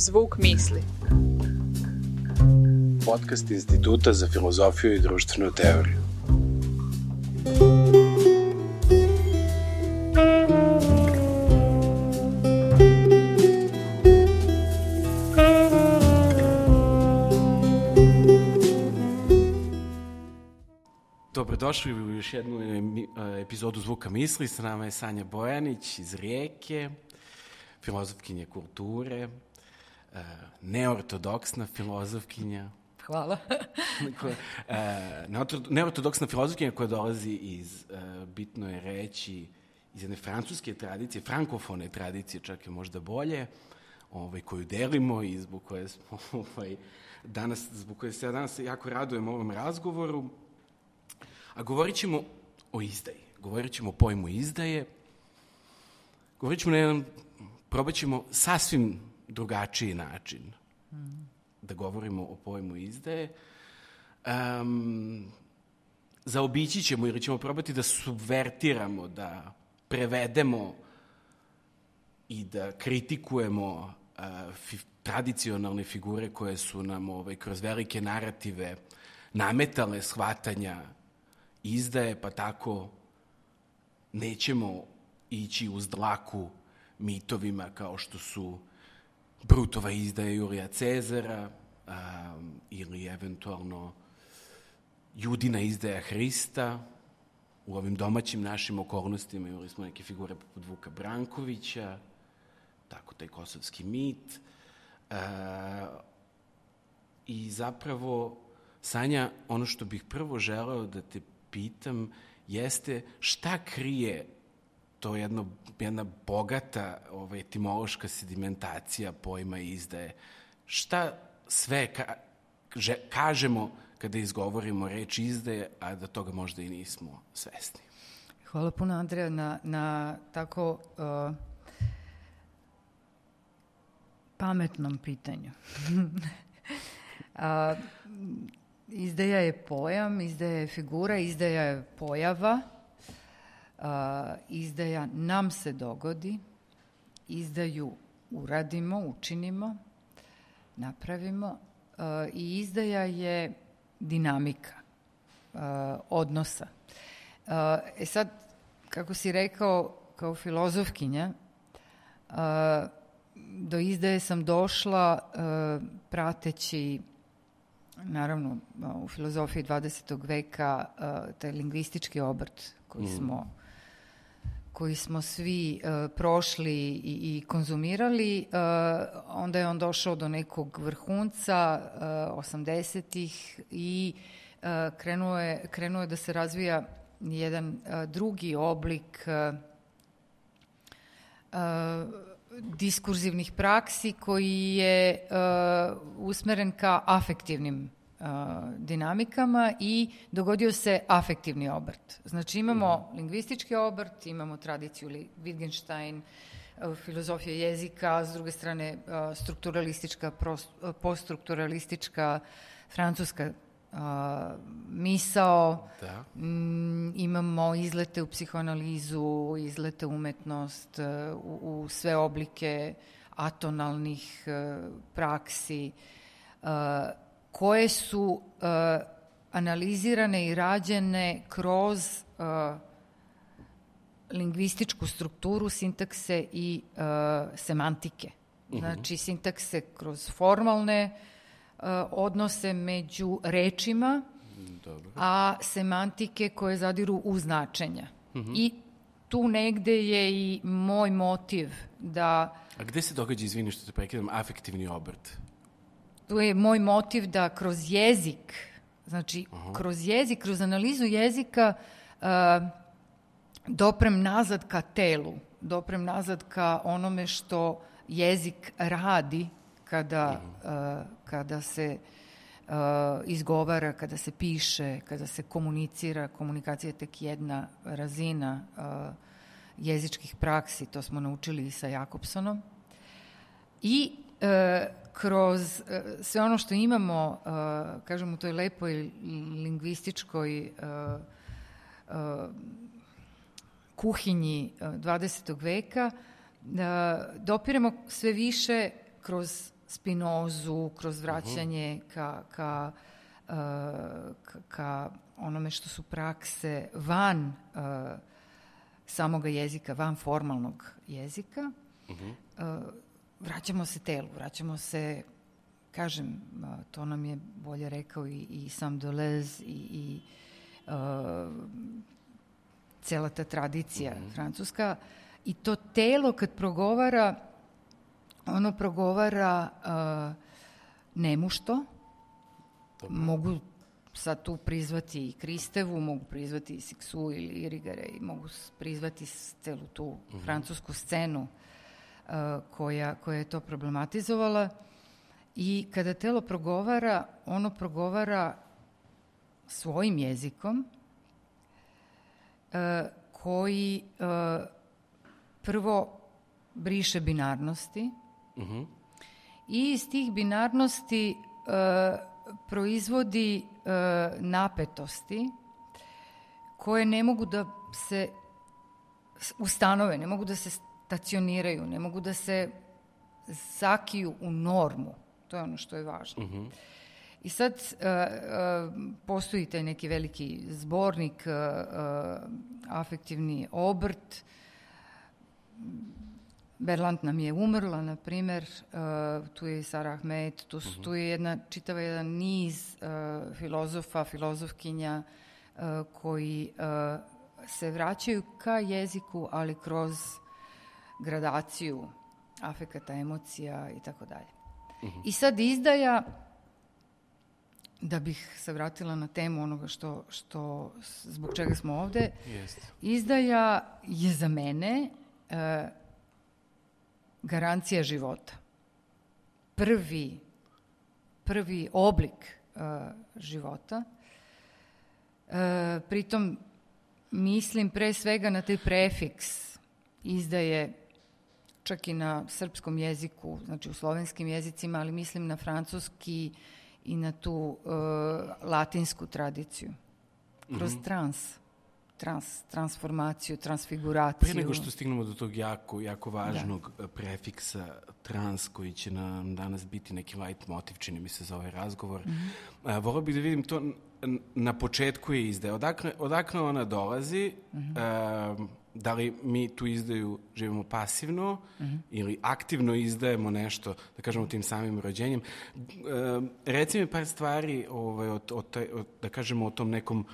Zvuk misli. Podcast Instituta za filozofiju i društvenu teoriju. Dobrodošli u još jednu epizodu Zvuka misli. Sa nama je Sanja Bojanić iz Rijeke, filozofkinja kulture, neortodoksna filozofkinja. Hvala. neortodoksna filozofkinja koja dolazi iz, bitno je reći, iz jedne francuske tradicije, frankofone tradicije, čak je možda bolje, ovaj, koju delimo i zbog koje smo ovaj, danas, zbog koje se ja danas jako radujem ovom razgovoru. A govorit ćemo o izdaji. Govorit ćemo o pojmu izdaje. Govorit ćemo na jedan, probat ćemo sasvim drugačiji način mm. da govorimo o pojmu izdaje. Um, zaobići ćemo ili ćemo probati da subvertiramo, da prevedemo i da kritikujemo uh, fi, tradicionalne figure koje su nam ovaj, kroz velike narative nametale shvatanja izdaje, pa tako nećemo ići uz dlaku mitovima kao što su Brutova izdaja Julija Cezara um, ili eventualno Judina izdaja Hrista. U ovim domaćim našim okolnostima imali smo neke figure poput Vuka Brankovića, tako taj kosovski mit. Uh, I zapravo, Sanja, ono što bih prvo želeo da te pitam jeste šta krije to jedno, jedna bogata ovaj, etimološka sedimentacija pojma izdaje. Šta sve ka, že, kažemo kada izgovorimo reč izdaje, a da toga možda i nismo svesni? Hvala puno, Andreja, na, na tako uh, pametnom pitanju. uh, Izdaja je pojam, izdaja je figura, izdaja je pojava, izdaja nam se dogodi, izdaju uradimo, učinimo, napravimo i izdaja je dinamika odnosa. E sad, kako si rekao, kao filozofkinja, do izdaje sam došla prateći naravno u filozofiji 20. veka taj lingvistički obrt koji mm. smo koji smo svi uh, prošli i, i konzumirali, uh, onda je on došao do nekog vrhunca uh, 80-ih i uh, krenuo, je, krenuo je da se razvija jedan uh, drugi oblik uh, uh, diskurzivnih praksi koji je uh, usmeren ka afektivnim dinamikama i dogodio se afektivni obrt. Znači imamo mm. lingvistički obrt, imamo tradiciju Wittgenstein, uh, filozofija jezika, s druge strane uh, strukturalistička, uh, poststrukturalistička francuska misao, da. Mm, imamo izlete u psihoanalizu, izlete u umetnost, u, u sve oblike atonalnih praksi, koje su uh, analizirane i rađene kroz uh, lingvističku strukturu sintakse i uh, semantike. Mhm. Znači, sintakse kroz formalne odnose među rečima, Dobro. a semantike koje zadiru u značenja. Mhm. I tu negde je i moj motiv da... A gde se događa, izvini što te prekidam, afektivni obrt? Tu je moj motiv da kroz jezik, znači Aha. kroz jezik, kroz analizu jezika uh, doprem nazad ka telu, doprem nazad ka onome što jezik radi kada, uh, kada se uh, izgovara, kada se piše, kada se komunicira. Komunikacija je tek jedna razina uh, jezičkih praksi, to smo naučili i sa Jakobsonom. I e, kroz e, sve ono što imamo, e, kažem, u toj lepoj lingvističkoj e, kuhinji 20. E, veka, dopiremo sve više kroz Spinozu, kroz vraćanje ka, ka, uh, ka, ka onome što su prakse van uh, samoga jezika, van formalnog jezika, uh, vraćamo se telu, vraćamo se, kažem, to nam je bolje rekao i, i sam Deleuze i, i uh, cela ta tradicija francuska, i to telo kad progovara, ono progovara uh, nemušto, mogu sad tu prizvati i Kristevu, mogu prizvati i Siksu ili Irigare i mogu prizvati celu tu francusku scenu. uh, koja, koja je to problematizovala. I kada telo progovara, ono progovara svojim jezikom uh, koji uh, prvo briše binarnosti i iz tih binarnosti uh, proizvodi uh, napetosti koje ne mogu da se ustanove, ne mogu da se stacioniraju, ne mogu da se zakiju u normu. To je ono što je važno. I sad uh, uh, postoji taj neki veliki zbornik, uh, uh, afektivni obrt, Berlant nam je umrla, na primer, uh, tu je i Sara Ahmed, tu, su, tu je jedna, čitava jedan niz uh, filozofa, filozofkinja uh, koji uh, se vraćaju ka jeziku, ali kroz gradaciju afekata, emocija i tako dalje. I sad izdaja, da bih se vratila na temu onoga što, što zbog čega smo ovde, Jeste. Izdaja je za mene e, garancija života. Prvi, prvi oblik e, života. E, pritom mislim pre svega na taj prefiks izdaje čak i na srpskom jeziku, znači u slovenskim jezicima, ali mislim na francuski i na tu e, latinsku tradiciju. Kroz trans, trans, transformaciju, transfiguraciju. Pre nego što stignemo do tog jako, jako važnog da. prefiksa trans koji će nam danas biti neki light motiv, čini mi se, za ovaj razgovor, mm -hmm. volao bih da vidim to na početku je izdaja. Odakle, odakle ona dolazi? Mm -hmm. Da li mi tu izdaju živimo pasivno mm -hmm. ili aktivno izdajemo nešto, da kažemo tim samim rođenjem. E, reci mi par stvari ovaj, o, o, taj, o, da kažemo o tom nekom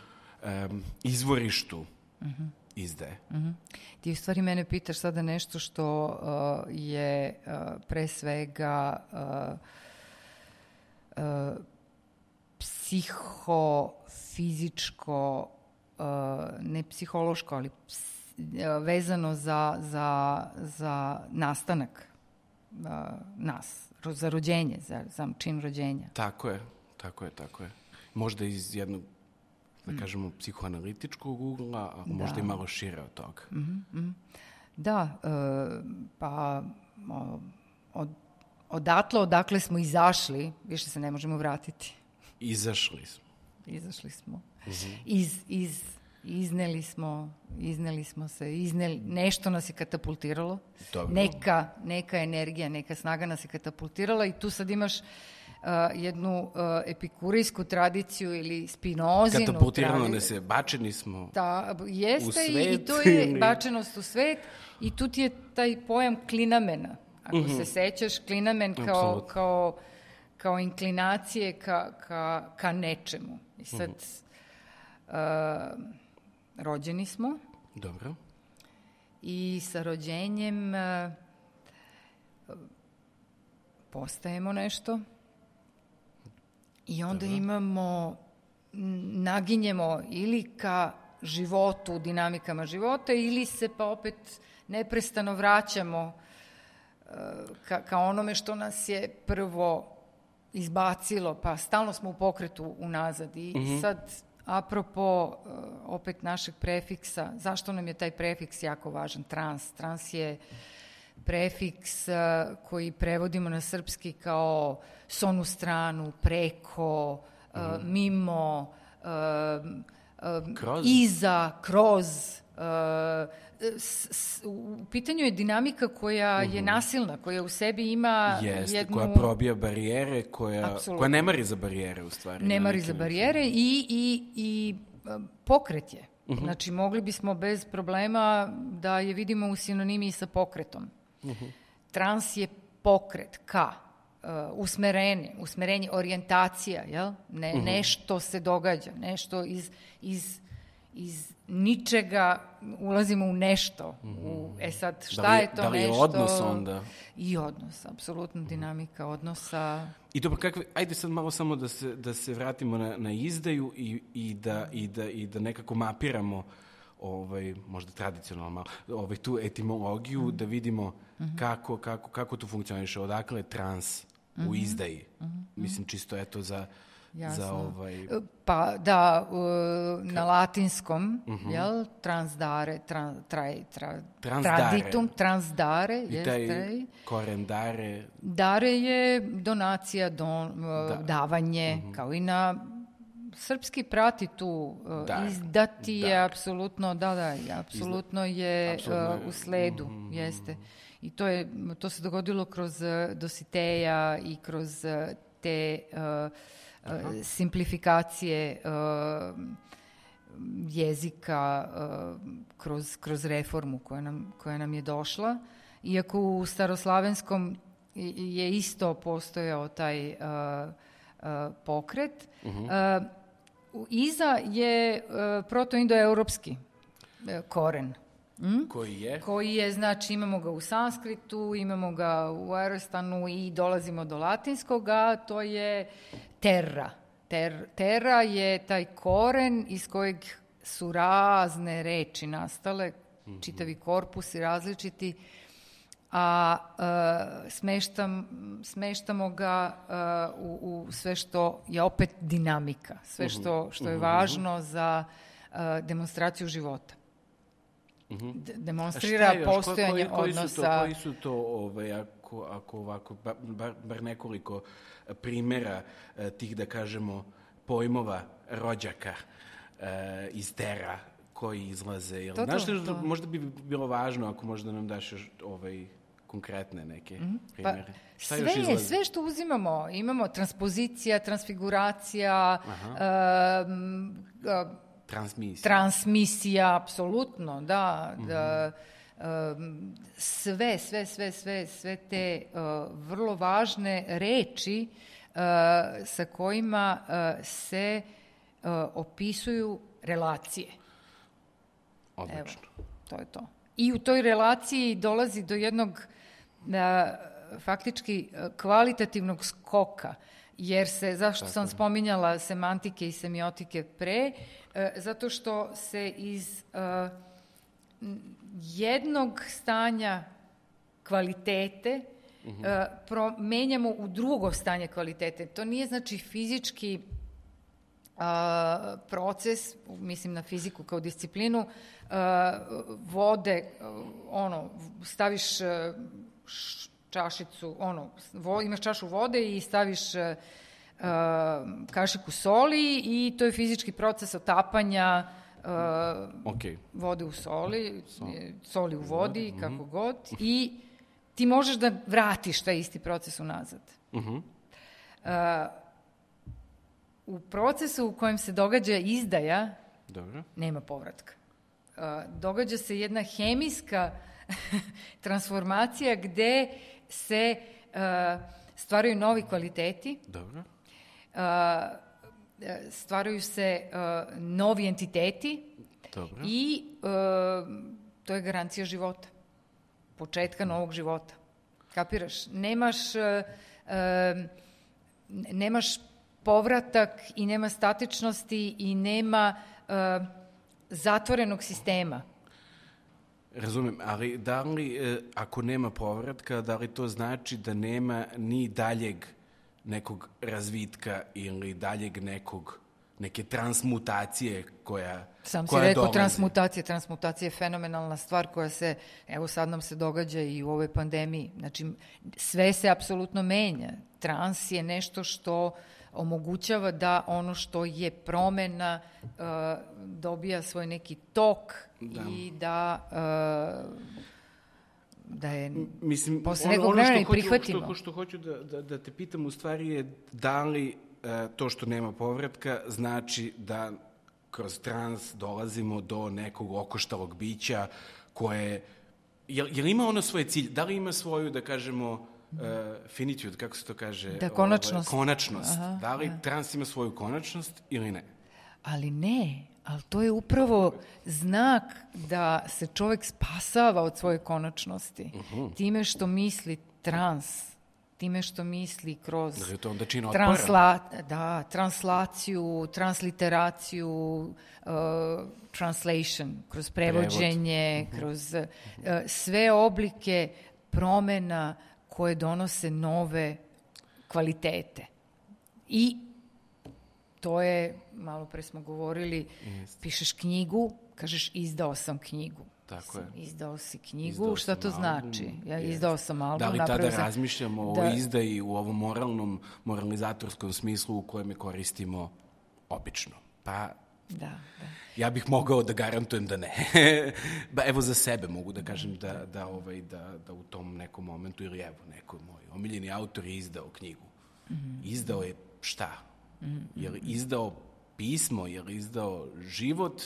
um, izvorištu mm -hmm. izdaje. Mm -hmm. Ti u stvari mene pitaš sada nešto što uh, je uh, pre svega uh, uh, psihofizičko, uh, ne psihološko, ali ps, uh, vezano za, za, za nastanak uh, nas, za rođenje, za, za čin rođenja. Tako je, tako je, tako je. Možda iz jednog, da kažemo, psihoanalitičkog ugla, a možda i malo šire od toga. Da, e, pa o, od, odatle, odakle smo izašli, više se ne možemo vratiti. Izašli smo. Izašli smo. Iz, iz, izneli smo, izneli smo se, izneli, nešto nas je katapultiralo. Dobro. Neka, neka energija, neka snaga nas je katapultirala i tu sad imaš uh, jednu uh, epikurijsku tradiciju ili spinozinu Katapultirano nas je, bačeni smo. Da, jeste u i, i svet to je bačenost u svet i tu ti je taj pojam klinamena. Ako se sećaš, klinamen kao, kao, kao inklinacije ka, ka, ka nečemu. I sad, Mhm. uh, rođeni smo. Dobro. i sa rođenjem uh, postajemo nešto. I onda imamo, n- naginjemo ili ka životu, dinamikama života ili se pa opet neprestano vraćamo uh, ka, ka onome što nas je prvo izbacilo, pa stalno smo u pokretu unazad. I sad apropo uh, opet našeg prefiksa, zašto nam je taj prefiks jako važan, trans? Trans je prefiks uh, koji prevodimo na srpski kao s onu stranu, preko, uh, mimo, uh, uh, Kroz? iza, kroz, s, s, u pitanju je dinamika koja je nasilna, koja u sebi ima Jeste, jednu... koja probija barijere, koja, Apsolutno. koja ne mari za barijere u stvari. ne mari za način. barijere i, i, i a, pokret je. Znači, mogli bismo bez problema da je vidimo u sinonimiji sa pokretom. Trans je pokret ka, uh, usmerenje, usmerenje, orijentacija, jel? Ne, nešto se događa, nešto iz, iz, iz ničega ulazimo u nešto. U, e sad, šta Da li je- to da li je nešto? odnos onda? I odnos, apsolutno dinamika odnosa. I dobro, kakve, ajde sad malo samo da se, da se vratimo na, na izdaju i, i, da, i, da, i da nekako mapiramo ovaj, možda tradicionalno malo, ovaj, tu etimologiju, Mhm. da vidimo kako, kako, kako to funkcioniše, odakle je trans u izdaji. Mislim, čisto eto za, za Mhm. Jasno. ovaj... Pa da, uh, na latinskom, jel, transdare, tran, traj, tra, Transdare. traditum, transdare, I jest, taj traj. koren dare, Dare je donacija, don, uh, davanje, Mhm. kao i na srpski prati tu uh, Dar. izdati je Dar. apsolutno, da, da, je, apsolutno je Apsolutno uh, u sledu, Mhm, jeste. I to je, to se dogodilo kroz uh, Dositeja i kroz uh, te uh, uh, simplifikacije uh, jezika uh, kroz, kroz reformu koja nam, koja nam je došla. Iako u staroslavenskom je isto postojao taj uh, uh, pokret. Uh, u- iza je uh, protoindoeuropski uh, koren. Koji je... koji je, znači imamo ga u sanskritu, imamo ga u arostanu i dolazimo do latinskog, a to je terra. Ter, terra je taj koren iz kojeg su razne reči nastale, čitavi korpusi različiti, a e, smeštam, smeštamo ga e, u, u sve što je opet dinamika, sve što, što je važno za e, demonstraciju života. D- A demonstrira postojanje koji, koji Su odnosa. to, koji su to, ovaj, ako, ako ovako, ba- bar, bar nekoliko primjera eh, tih, da kažemo, pojmova rođaka eh, iz tera koji izlaze? Jel, To, to, znaš, što to. možda bi bilo važno ako možda nam daš još ovaj, konkretne neke Pa, primjere. Šta sve je, sve što uzimamo, imamo transpozicija, transfiguracija, em, a, Transmisija. transmisija, apsolutno, da, Mhm. da em, sve, sve, sve, sve, sve te uh, vrlo važne reči uh, sa kojima uh, se opisuju relacije. Odlično. To je to. I u toj relaciji dolazi do jednog faktički kvalitativnog skoka, jer se, zašto sam spominjala semantike i semiotike pre, e, zato što se iz jednog stanja kvalitete a, promenjamo u drugo stanje kvalitete. To nije znači fizički a, proces, mislim na fiziku kao disciplinu, a, vode, a, ono, staviš a, š- čašicu, ono, vo, imaš čašu vode i staviš a, kašiku soli i to je fizički proces otapanja a, Ok. vode u soli, soli u vodi, kako god, i ti možeš da vratiš taj isti proces unazad. Mhm. A, u procesu u kojem se događa izdaja, Dobro. nema povratka. A, događa se jedna hemijska transformacija gde se a, stvaraju novi kvaliteti, Dobro. e, stvaraju se a, novi entiteti Dobro. i a, to je garancija života. Početka novog života. Kapiraš? Nemaš, e, e, nemaš povratak i nema statičnosti i nema e, zatvorenog sistema. Razumem, ali da li, e, ako nema povratka, da li to znači da nema ni daljeg nekog razvitka ili daljeg nekog, neke transmutacije koja, Sam si koja rekao dolazi? transmutacija. Transmutacija je fenomenalna stvar koja se, evo sad nam se događa i u ovoj pandemiji. Znači, sve se apsolutno menja. Trans je nešto što omogućava da ono što je promena uh, dobija svoj neki tok da. i da uh, da je Mislim, posle ono, nekog ono vremena i prihvatimo. Što, što hoću da, da, da te pitam u stvari je da li e, to što nema povratka znači da kroz trans dolazimo do nekog okoštalog bića koje, jel, jel ima ono svoje cilj, da li ima svoju, da kažemo, uh, finitude, kako se to kaže? Da, konačnost. Ovaj, konačnost. Aha, da li da. trans ima svoju konačnost ili ne? Ali ne, ali to je upravo znak da se čovek spasava od svoje konačnosti. Time što misli trans, time što misli kroz Da je to onda čin transla, da, translaciju, transliteraciju, uh, translation, kroz prevođenje, kroz uh, sve oblike promena koje donose nove kvalitete. I to je, malo pre smo govorili, pišeš knjigu, kažeš izdao sam knjigu. Tako je. Izdao si knjigu, Izdao šta to album, znači? Ja jest. izdao sam album, Da li tada sam- razmišljamo o Da. izdaji u ovom moralnom, moralizatorskom smislu u kojem je koristimo obično? Pa Da, da. Ja bih mogao da garantujem da ne. ba, evo za sebe mogu da kažem da, da, ovaj, da, da u tom nekom momentu, ili evo, neko moj omiljeni autor je izdao knjigu. Izdao je šta? Je li izdao pismo, je li izdao život?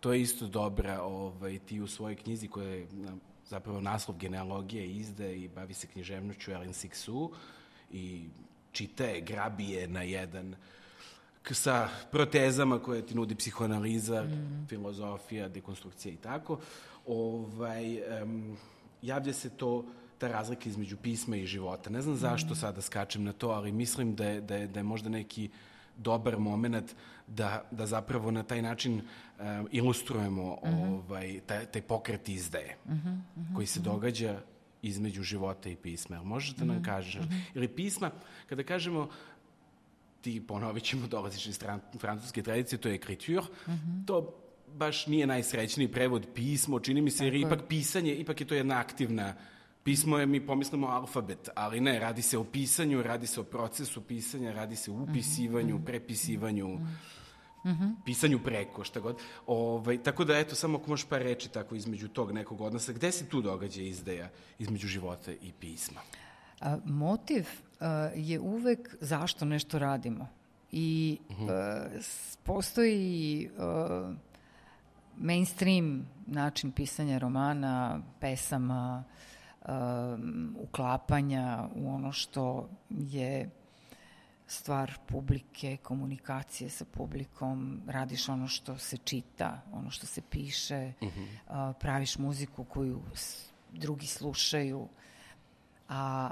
To je isto dobra, ovaj, ti u svojoj knjizi koja je zapravo naslov genealogije izde i bavi se književnoću Ellen Sixu i čita je, grabi je na jedan sa protezama koje ti nudi psihoanaliza, mm. filozofija, dekonstrukcija i tako, ovaj, um, javlja se to ta razlika između pisma i života. Ne znam zašto sada skačem na to, ali mislim da je, da je, da je možda neki dobar moment da, da zapravo na taj način um, ilustrujemo ovaj, taj, taj pokret izdaje koji se događa između života i pisma. Jel možeš da nam kažeš? Ili pisma, kada kažemo ti ponovit ćemo, dolaziš iz francuske tradicije, to je ekritur, to baš nije najsrećniji prevod pismo, čini mi se, jer ipak pisanje, ipak je to jedna aktivna Pismo je, mi pomislimo, alfabet, ali ne, radi se o pisanju, radi se o procesu pisanja, radi se o upisivanju, prepisivanju, pisanju preko, šta god. Ovaj, tako da, eto, samo ako možeš par reči tako između tog nekog odnosa, gde se tu događa izdaja između života i pisma? A, motiv a, je uvek zašto nešto radimo. I a, s- postoji a, mainstream način pisanja romana, pesama, a, uklapanja u ono što je stvar publike, komunikacije sa publikom, radiš ono što se čita, ono što se piše, a, praviš muziku koju drugi slušaju, a,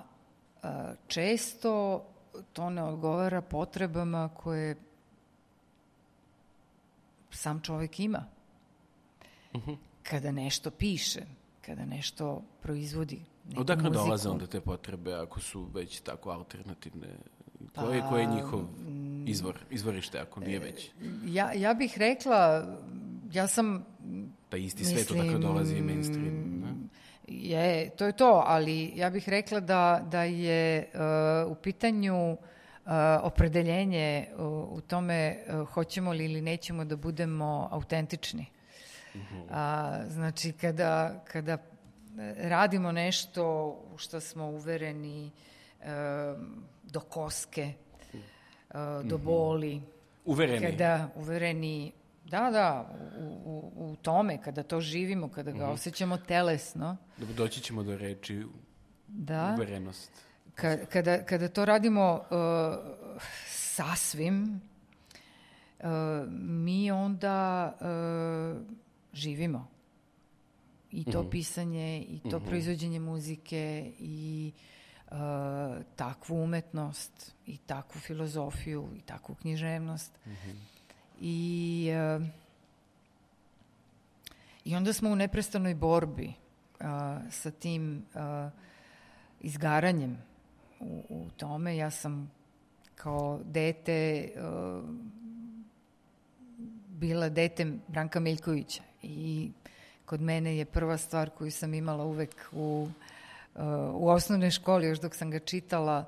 često to ne odgovara potrebama koje sam čovek ima. Kada nešto piše, kada nešto proizvodi. neku Odakle muziku. dolaze onda te potrebe ako su već tako alternativne? Ko je, ko je njihov izvor, izvorište ako nije već? Ja, ja bih rekla, ja sam Pa isti svet odakle dolazi i mainstream. Ne? Je, to je to, ali ja bih rekla da, da je uh, u pitanju uh, opredeljenje uh, u tome uh, hoćemo li ili nećemo da budemo autentični. A, znači, kada, kada radimo nešto u što smo uvereni uh, do koske, uh, do boli, Uvereni. kada uvereni da, da, u, u, u tome, kada to živimo, kada ga osjećamo telesno, Dobro, doći ćemo do reči da, uverenost. ka, kada, kada to radimo uh, sasvim, uh, mi onda uh, živimo. I to pisanje, i to proizvođenje muzike, i uh, takvu umetnost, i takvu filozofiju, i takvu književnost. I, uh, I onda smo u neprestanoj borbi uh, sa tim uh, izgaranjem u, u tome. Ja sam kao dete uh, bila dete Branka Miljkovića i kod mene je prva stvar koju sam imala uvek u, uh, u osnovnoj školi, još dok sam ga čitala,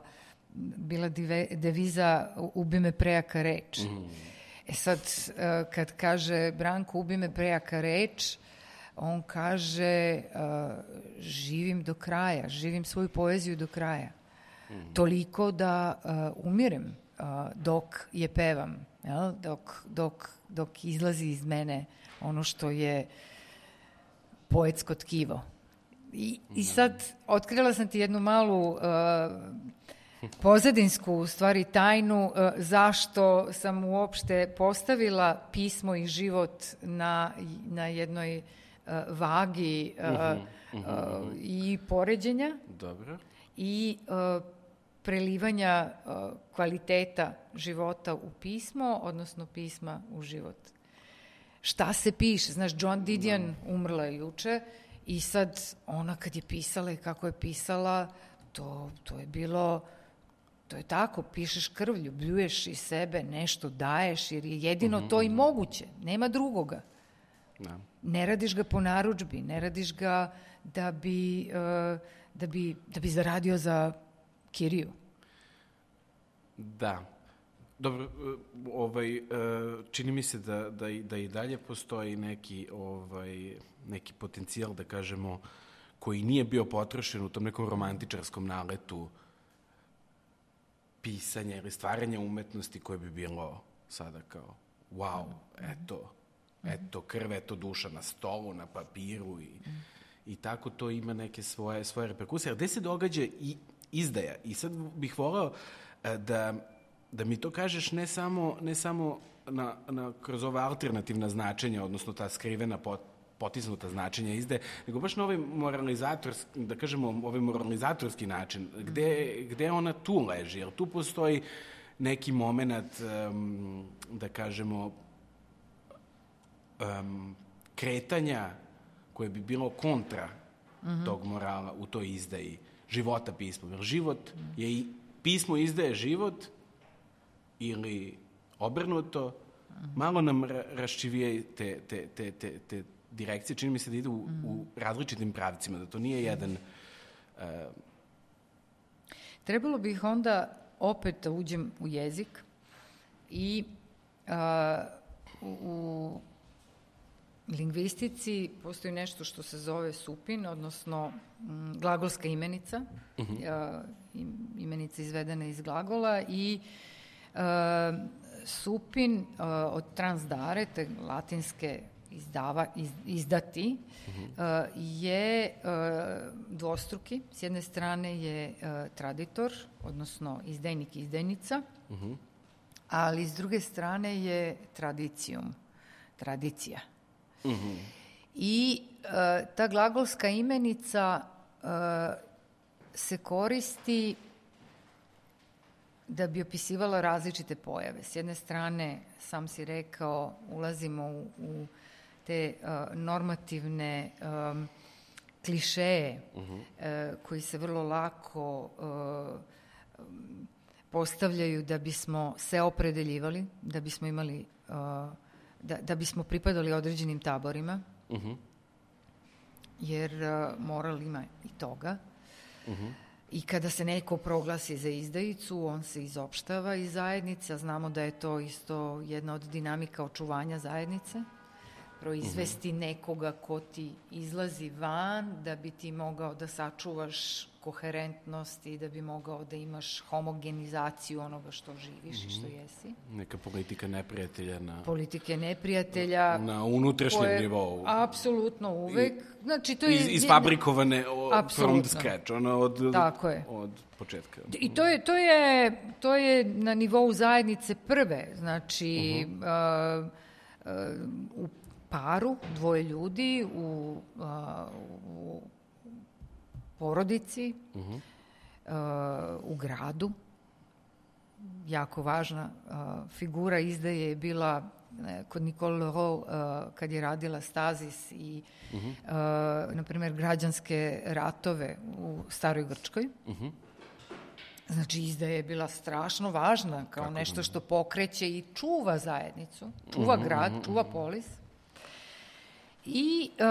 bila dive, deviza ubi me prejaka reč. E sad, uh, kad kaže Branko ubi me prejaka reč, on kaže uh, živim do kraja, živim svoju poeziju do kraja. Toliko da uh, umirem dok je pevam, jel? Dok, dok, dok izlazi iz mene ono što je poetsko tkivo. I, I sad otkrila sam ti jednu malu uh, pozadinsku u stvari tajnu uh, zašto sam uopšte postavila pismo i život na, na jednoj uh, vagi uh, uh, i poređenja Dobro. i uh, prelivanja uh, kvaliteta života u pismo, odnosno pisma u život. Šta se piše? Znaš, John Didion umrla je juče i sad ona kad je pisala i kako je pisala, to, to je bilo to je tako, pišeš krvlju, bljuješ iz sebe, nešto daješ, jer je jedino to i moguće, nema drugoga. Da. Ne radiš ga po naručbi, ne radiš ga da bi, uh, da bi, da bi zaradio za kiriju. Da. Dobro, e, ovaj, e, čini mi se da, da, i- da i dalje postoji neki, ovaj, neki potencijal, da kažemo, koji nije bio potrošen u tom nekom romantičarskom naletu pisanja ili stvaranja umetnosti koje bi bilo sada kao wow, eto, eto krv, eto duša na stolu, na papiru i, i tako to ima neke svoje, svoje reperkusije. Gde se događa i izdaja? I sad bih voleo e, da, da mi to kažeš ne samo, ne samo na, na, kroz ova alternativna značenja, odnosno ta skrivena pot, potisnuta značenja izde, nego baš na ovaj moralizatorski, da kažemo, ovaj moralizatorski način, gde, gde ona tu leži, jer tu postoji neki moment, um, da kažemo, um, kretanja koje bi bilo kontra tog morala u toj izdaji života pisma. Jer život je i, pismo izdaje život ili obrnuto, malo nam ra raščivije te, te, te, te, te direkcije. Čini mi se da ide u, u različitim pravcima, da to nije jedan... Trebalo bi ih onda opet da uđem u jezik i a, u, lingvistici postoji nešto što se zove supin, odnosno m, glagolska imenica, a, im- imenica izvedena iz glagola i a, supin a, od transdare, te latinske izdava, iz, izdati, a, je a, dvostruki. S jedne strane je a, traditor, odnosno izdajnik i izdajnica, ali s druge strane je tradicijum, tradicija. I e, ta glagolska imenica e, se koristi da bi opisivala različite pojave. S jedne strane, sam si rekao, ulazimo u, u te uh, normativne um, klišeje e, koji se vrlo lako uh, postavljaju da bismo se opredeljivali, da bismo imali uh, da, da bismo pripadali određenim taborima, jer uh, moral ima i toga. I kada se neko proglasi za izdajicu, on se izopštava iz zajednice, znamo da je to isto jedna od dinamika očuvanja zajednice. Proizvesti nekoga ko ti izlazi van, da bi ti mogao da sačuvaš koherentnost i da bi mogao da imaš homogenizaciju onoga što živiš i što jesi. Neka politika neprijatelja na, Politike neprijatelja. na unutrašnjem koje- nivou. Apsolutno uvek. Znači, to je... Iz, isfabrikovane o, from Apsolutno. scratch, ono od, Tako je. od početka. I to je, to je, to je na nivou zajednice prve, znači uh u paru, dvoje ljudi, u, a, u porodici, a, u gradu. Jako važna a, figura izdaje je bila kod Nicole Leroux a, kad je radila Stazis i, a, na primjer, građanske ratove u Staroj Grčkoj. Znači, izdaja je bila strašno važna kao nešto što pokreće i čuva zajednicu, čuva grad, čuva polis. I, e,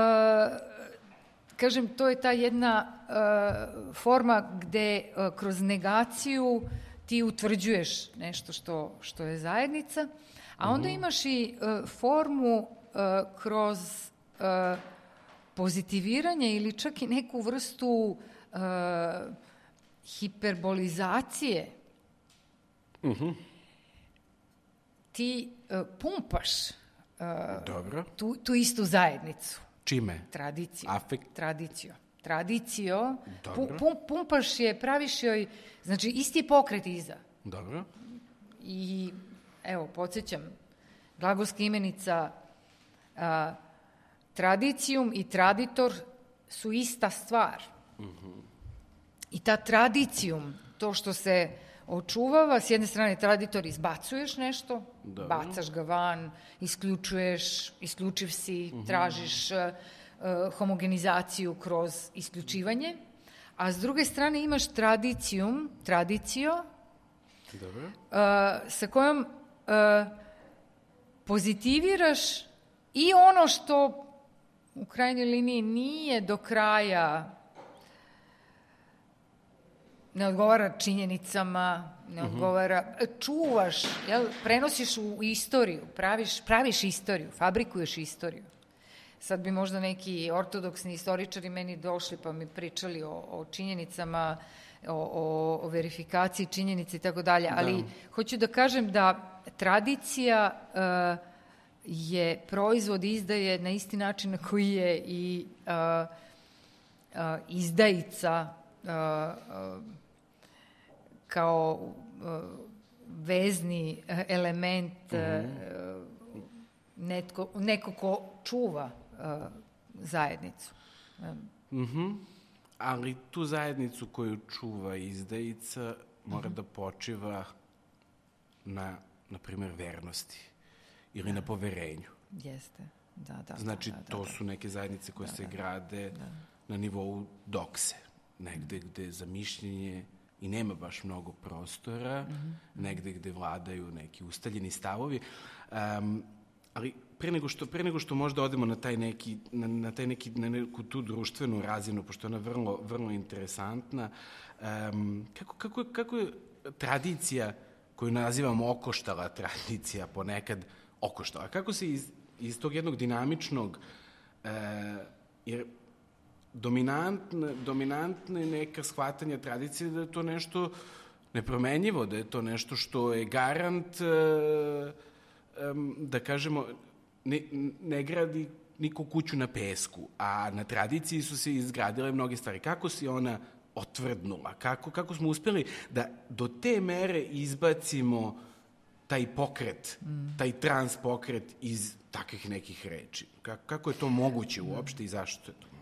kažem, to je ta jedna e, forma gde e, kroz negaciju ti utvrđuješ nešto što, što je zajednica, a onda imaš i uh, formu uh, kroz uh, pozitiviranje ili čak i neku vrstu uh, hiperbolizacije. Ti uh, pumpaš uh, Dobro. tu, tu istu zajednicu. Čime? Tradiciju. Afekt. Tradicio. Tradicio. Pu, Dobro. pum, pumpaš je, praviš joj, znači isti pokret iza. Dobro. I evo, podsjećam, glagolska imenica a, tradicijum i traditor su ista stvar. I ta tradicijum, to što se očuvava, s jedne strane traditor izbacuješ nešto, Dobro. bacaš ga van, isključuješ, isključiv si, tražiš uh, uh, homogenizaciju kroz isključivanje, a s druge strane imaš tradicijum, tradicio, Dobro. uh, sa kojom uh, pozitiviraš i ono što u krajnjoj liniji nije do kraja ne odgovara činjenicama, ne odgovara, čuvaš, jel, prenosiš u istoriju, praviš, praviš istoriju, fabrikuješ istoriju. Sad bi možda neki ortodoksni istoričari meni došli pa mi pričali o, o činjenicama, o, o, o verifikaciji činjenica i tako dalje, ali hoću da kažem da tradicija uh, je proizvod izdaje na isti način na koji je i uh, uh, izdajica uh, uh, kao uh, vezni uh, element uh, netko, neko ko čuva uh, zajednicu. Mhm. Ali tu zajednicu koju čuva izdajica mora da počiva na, na primjer, vernosti ili na poverenju. Jeste. Da, da, Znači, da, da, to da. su neke zajednice koje se grade na nivou dokse, negde gde za mišljenje i nema baš mnogo prostora, negde gde vladaju neki ustaljeni stavovi. Um, ali pre nego što pre nego što možda odemo na taj neki na, na taj neki na neku tu društvenu razinu pošto ona vrlo vrlo interesantna um, kako kako kako je tradicija koju nazivamo okoštala tradicija ponekad okoštala kako se iz iz tog jednog dinamičnog e, jer dominantna, dominantna je neka shvatanja tradicije da je to nešto nepromenjivo, da je to nešto što je garant, e, da kažemo, ne, ne gradi niko kuću na pesku, a na tradiciji su se izgradile mnoge stvari. Kako si ona otvrdnula? Kako, kako smo uspeli da do te mere izbacimo taj pokret, taj trans pokret iz takvih nekih reči? Kako, kako je to moguće uopšte i zašto je to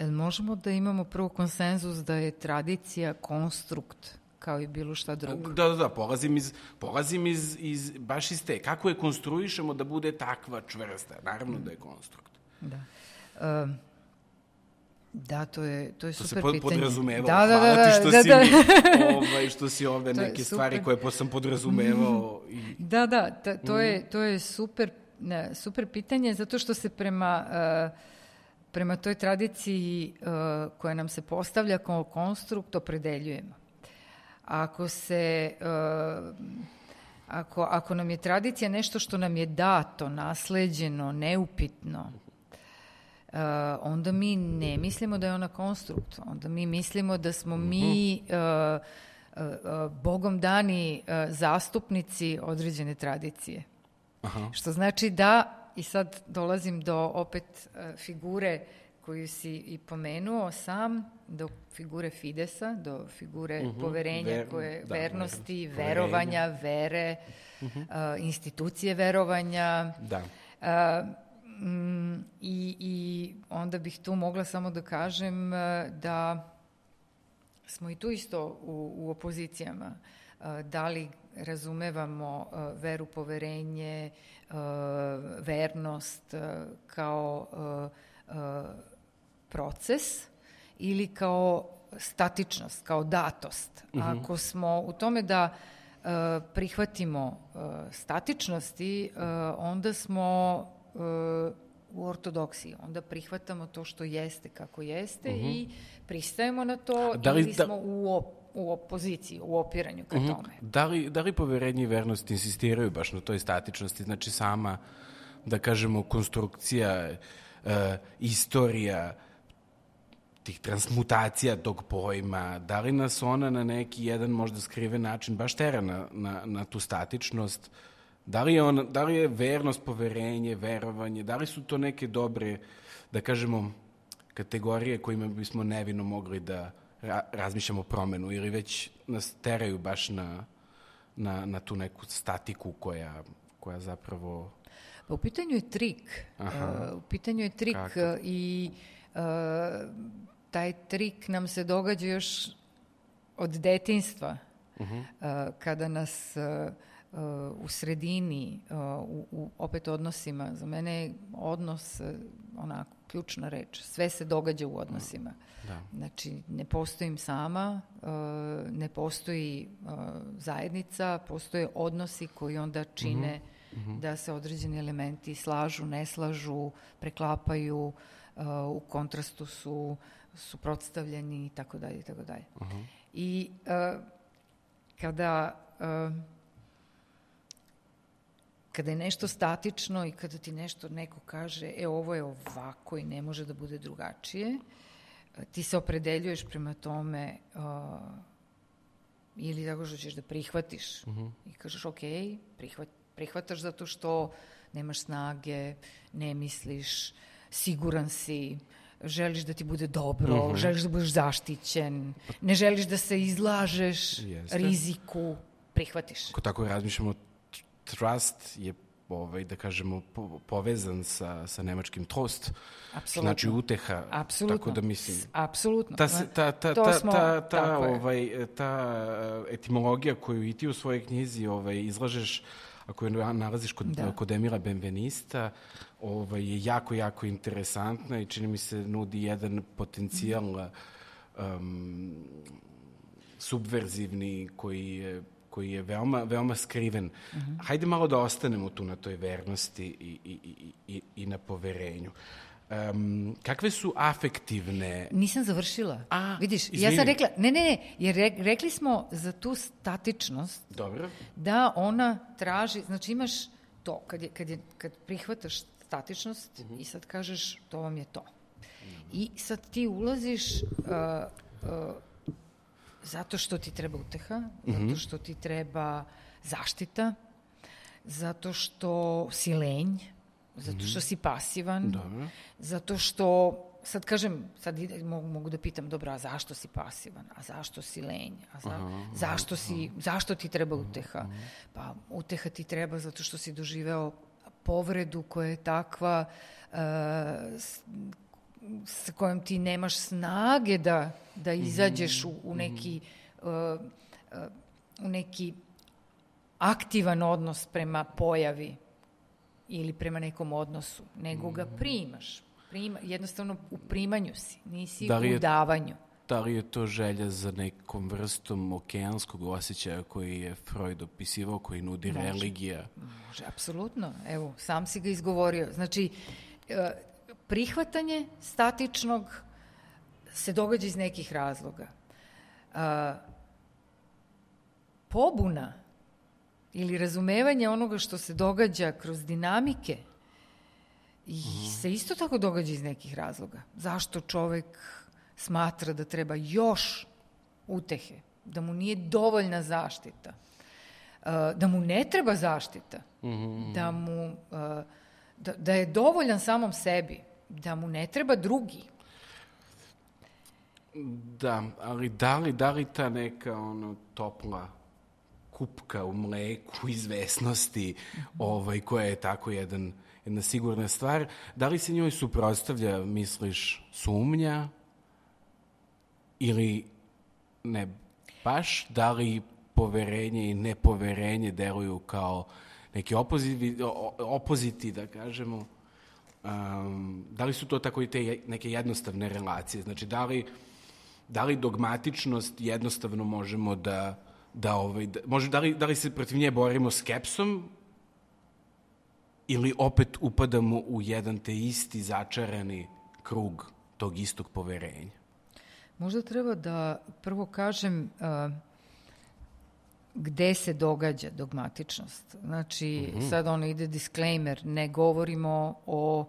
Jel možemo da imamo prvo konsenzus da je tradicija konstrukt kao i bilo šta drugo? Da, da, da, polazim iz, polazim iz, iz, baš iz te. Kako je konstruišemo da bude takva čvrsta? Naravno da je konstrukt. Da. Um, da, to je, to je To se super pod, pitanje. podrazumevalo. Da, da, Hvala da, ti da, što da, si da. mi, ovaj, što si ove To neke stvari koje sam podrazumevao. I, Da, da, ta, to, Mhm. je, to je super, ne, super pitanje zato što se prema, uh, prema toj tradiciji uh, koja nam se postavlja kao konstrukt opredeljujemo. Ako se uh, ako, ako nam je tradicija nešto što nam je dato, nasleđeno, neupitno, Uh, onda mi ne mislimo da je ona konstrukt. Onda mi mislimo da smo mi uh, uh, bogom dani zastupnici određene tradicije. aha. Što znači da, i sad dolazim do opet uh, figure koju si i pomenuo sam, do figure Fidesa, do figure poverenja, Ver- koje, da, vernosti, ver- verovanja, vere, uh, institucije verovanja, Da. Uh, mm, i, I onda bih tu mogla samo da kažem uh, da smo i tu isto u, u opozicijama. Uh, da li razumevamo uh, veru, poverenje, uh, vernost uh, kao uh, uh, proces ili kao statičnost, kao datost. Ako smo u tome da uh, prihvatimo uh, statičnosti, uh, onda smo uh, u ortodoksiji. Onda prihvatamo to što jeste kako jeste i pristajemo na to Da li ili da- smo u op- u opoziciji, u opiranju ka tome. Da li, da li poverenje i vernost insistiraju baš na toj statičnosti? Znači sama, da kažemo, konstrukcija, e, istorija, tih transmutacija tog pojma, da li nas ona na neki jedan možda skriven način baš tera na, na, na tu statičnost, da li, je on, da li je vernost, poverenje, verovanje, da li su to neke dobre, da kažemo, kategorije kojima bismo nevino mogli da ra razmišljamo promenu ili već nas teraju baš na, na, na tu neku statiku koja, koja zapravo... Pa u pitanju je trik. Aha. Uh, u pitanju je trik Kako? uh, i uh, taj trik nam se događa još od detinstva. Uh kada nas uh, uh, u sredini, uh, u, u opet odnosima, za mene je odnos uh, onako ključna reč. Sve se događa u odnosima. Da. Znači, ne postojim sama, uh, ne postoji zajednica, postoje odnosi koji onda čine da se određeni elementi slažu, ne slažu, preklapaju, u kontrastu su suprotstavljeni i tako dalje i tako dalje. I kada uh, kada je nešto statično i kada ti nešto neko kaže, e ovo je ovako i ne može da bude drugačije, ti se opredeljuješ prema tome uh, ili tako što ćeš da prihvatiš i kažeš ok, prihvat, prihvataš zato što nemaš snage, ne misliš, siguran si, želiš da ti bude dobro, želiš da budeš zaštićen, ne želiš da se izlažeš Jeste. riziku, prihvatiš. Ako tako razmišljamo, trust je ovaj, da kažemo, po, povezan sa, sa nemačkim trost, što Apsolutno. znači uteha. Apsolutno. Tako da mislim, Apsolutno. ta, ta, ta, To ta, smo- ta, ta, ovaj, ta etimologija koju i ti u svojoj knjizi ovaj, izlažeš, a koju na- nalaziš kod, Da. kod Emira Benvenista, ovaj, je jako, jako interesantna i čini mi se nudi jedan potencijal um, subverzivni koji je koji je veoma, veoma skriven. Hajde malo da ostanemo tu na toj vernosti i, i, i, i, i na poverenju. Um, kakve su afektivne Nisam završila. A, Vidiš, ja sam rekla, ne, ne, ne, jer re, rekli smo za tu statičnost Dobro. da ona traži, znači imaš to, kad, je, kad, je, kad prihvataš statičnost i sad kažeš to vam je to. I sad ti ulaziš uh, uh, zato što ti treba uteha, zato što ti treba zaštita, zato što si lenj, zato što si pasivan, Dobro. zato što sad kažem, sad ide, mogu, mogu da pitam, dobro, a zašto si pasivan? A zašto si lenj? A za, zašto, si, zašto ti treba uteha? Pa uteha ti treba zato što si doživeo povredu koja je takva uh, sa kojom ti nemaš snage da, da izađeš u, u neki uh, uh, u neki aktivan odnos prema pojavi ili prema nekom odnosu, nego ga primaš. Prima, jednostavno u primanju si, nisi Da je- u davanju. Da li je to želja za nekom vrstom okeanskog osjećaja koji je Freud opisivao, koji nudi Može. religija? Može, apsolutno. Evo, sam si ga izgovorio. Znači, e, prihvatanje statičnog se događa iz nekih razloga. A, pobuna ili razumevanje onoga što se događa kroz dinamike i se isto tako događa iz nekih razloga. Zašto čovek smatra da treba još utehe, da mu nije dovoljna zaštita, da mu ne treba zaštita, da mu da, da je dovoljan samom sebi, da mu ne treba drugi. Da, ali da li, da li ta neka ono, topla kupka u mleku izvesnosti ovaj, koja je tako jedan, jedna sigurna stvar, da li se njoj suprotstavlja, misliš, sumnja? Ili ne baš, da li poverenje i nepoverenje deluju kao neki opoziti, opoziti da kažemo, um, da li su to tako i te neke jednostavne relacije? Znači, da li, da li dogmatičnost jednostavno možemo da, da, ovaj, da, može, da, li, da li se protiv nje borimo skepsom ili opet upadamo u jedan te isti začarani krug tog istog poverenja? Možda treba da prvo kažem uh, gde se događa dogmatičnost. Znači, mm -hmm. sad ono ide disclaimer, ne govorimo o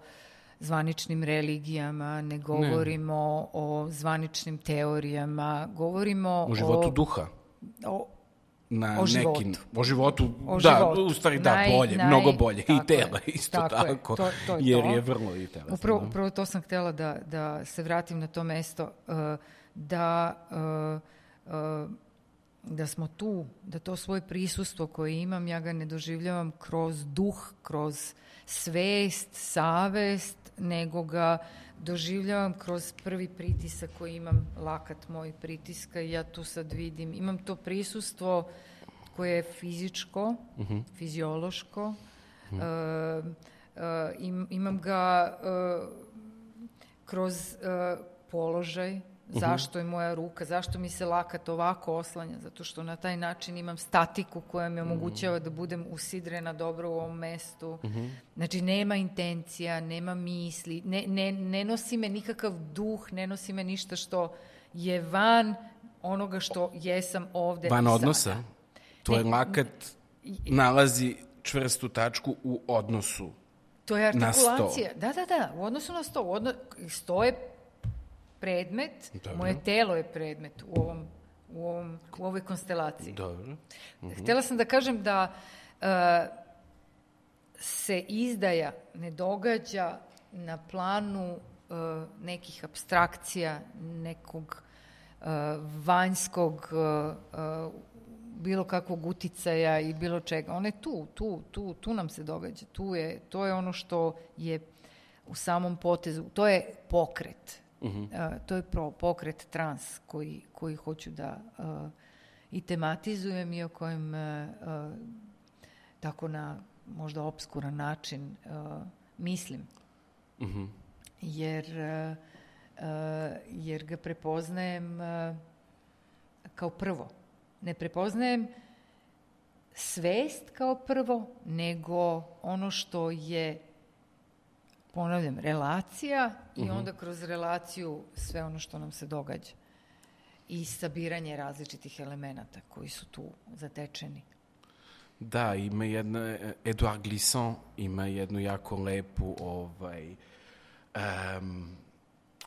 zvaničnim religijama, ne govorimo ne. o zvaničnim teorijama, govorimo o... životu o, duha. O, na o životu. Nekim, o životu, o da, životu. u stvari da, naj, bolje, naj, mnogo bolje. I tela je, isto tako, tako, je, to, to je jer to. je vrlo i tela. Upravo, upravo to sam htela da, da se vratim na to mesto, uh, da uh, uh, da smo tu, da to svoje prisustvo koje imam, ja ga ne doživljavam kroz duh, kroz svest, savest, nego ga doživljavam kroz prvi pritisak koji imam, lakat moj pritiska i ja tu sad vidim, imam to prisustvo koje je fizičko, uh mhm. -huh. fiziološko, uh -huh. uh, uh, im, imam ga uh, kroz uh, položaj. Zašto je moja ruka, zašto mi se lakat ovako oslanja? Zato što na taj način imam statiku koja mi omogućava da budem usidrena dobro u ovom mestu. Mhm. Znači, nema intencija, nema misli, ne, ne, ne nosi me nikakav duh, ne nosi me ništa što je van onoga što jesam ovde Van odnosa? Tvoj lakat nalazi čvrstu tačku u odnosu To je artikulacija. Da, da, da, u odnosu na sto. U odno... Sto je predmet, Dobro. moje telo je predmet u ovom u, ovom, u ovoj konstelaciji. Dobro. Uh -huh. Htela sam da kažem da uh, se izdaja ne događa na planu uh, nekih abstrakcija, nekog uh, vanjskog uh, bilo kakvog uticaja i bilo čega. Ona je tu, tu, tu, tu nam se događa. Tu je, to je ono što je u samom potezu, to je pokret. Uh -huh. uh, to je pro, pokret trans koji, koji hoću da uh, i tematizujem i o kojem uh, tako na možda obskuran način mislim. Uh -huh. Jer, jer ga prepoznajem kao prvo. Ne prepoznajem svest kao prvo, nego ono što je ponavljam, relacija i uh mhm. -huh. onda kroz relaciju sve ono što nam se događa. I sabiranje različitih elemenata koji su tu zatečeni. Da, ima jedna, Edouard Glissant ima jednu jako lepu, ovaj, um,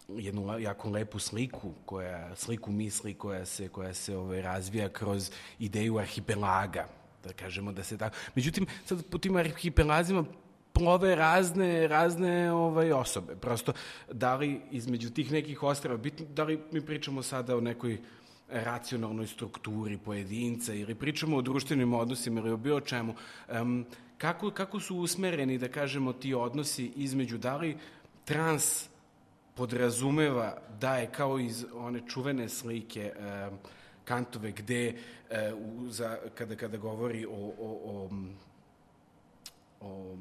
jednu jako lepu sliku, koja, sliku misli koja se, koja se ovaj, razvija kroz ideju arhipelaga, da kažemo da se tako... Međutim, sad po tim arhipelazima plove razne, razne ovaj, osobe. Prosto, da li između tih nekih ostrava, bitno, da li mi pričamo sada o nekoj racionalnoj strukturi pojedinca ili pričamo o društvenim odnosima ili o bilo čemu, um, kako, kako su usmereni, da kažemo, ti odnosi između, da li trans podrazumeva da je kao iz one čuvene slike um, Kantove gde uh, za, kada, kada govori o, o, o o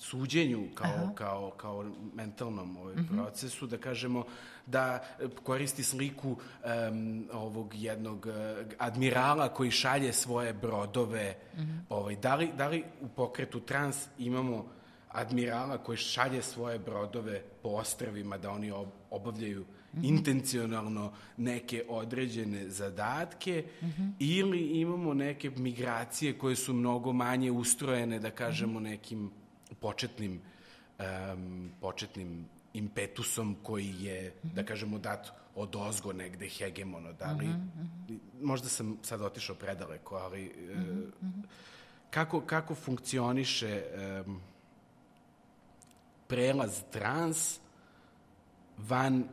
suđenju kao, Aha. kao, kao mentalnom ovaj, mm -hmm. procesu, da kažemo da koristi sliku um, ovog jednog uh, admirala koji šalje svoje brodove. Mm -hmm. ovaj, da, li, da li u pokretu trans imamo admirala koji šalje svoje brodove po ostravima da oni obavljaju mm -hmm. intencionalno neke određene zadatke mm -hmm. ili imamo neke migracije koje su mnogo manje ustrojene, da kažemo, -hmm. nekim početnim um, početnim impetusom koji je, mm -hmm. da kažemo, dat od ozgo negde hegemono. Da li, mm -hmm. možda sam sad otišao predaleko, ali mm -hmm. kako, kako funkcioniše um, prelaz trans van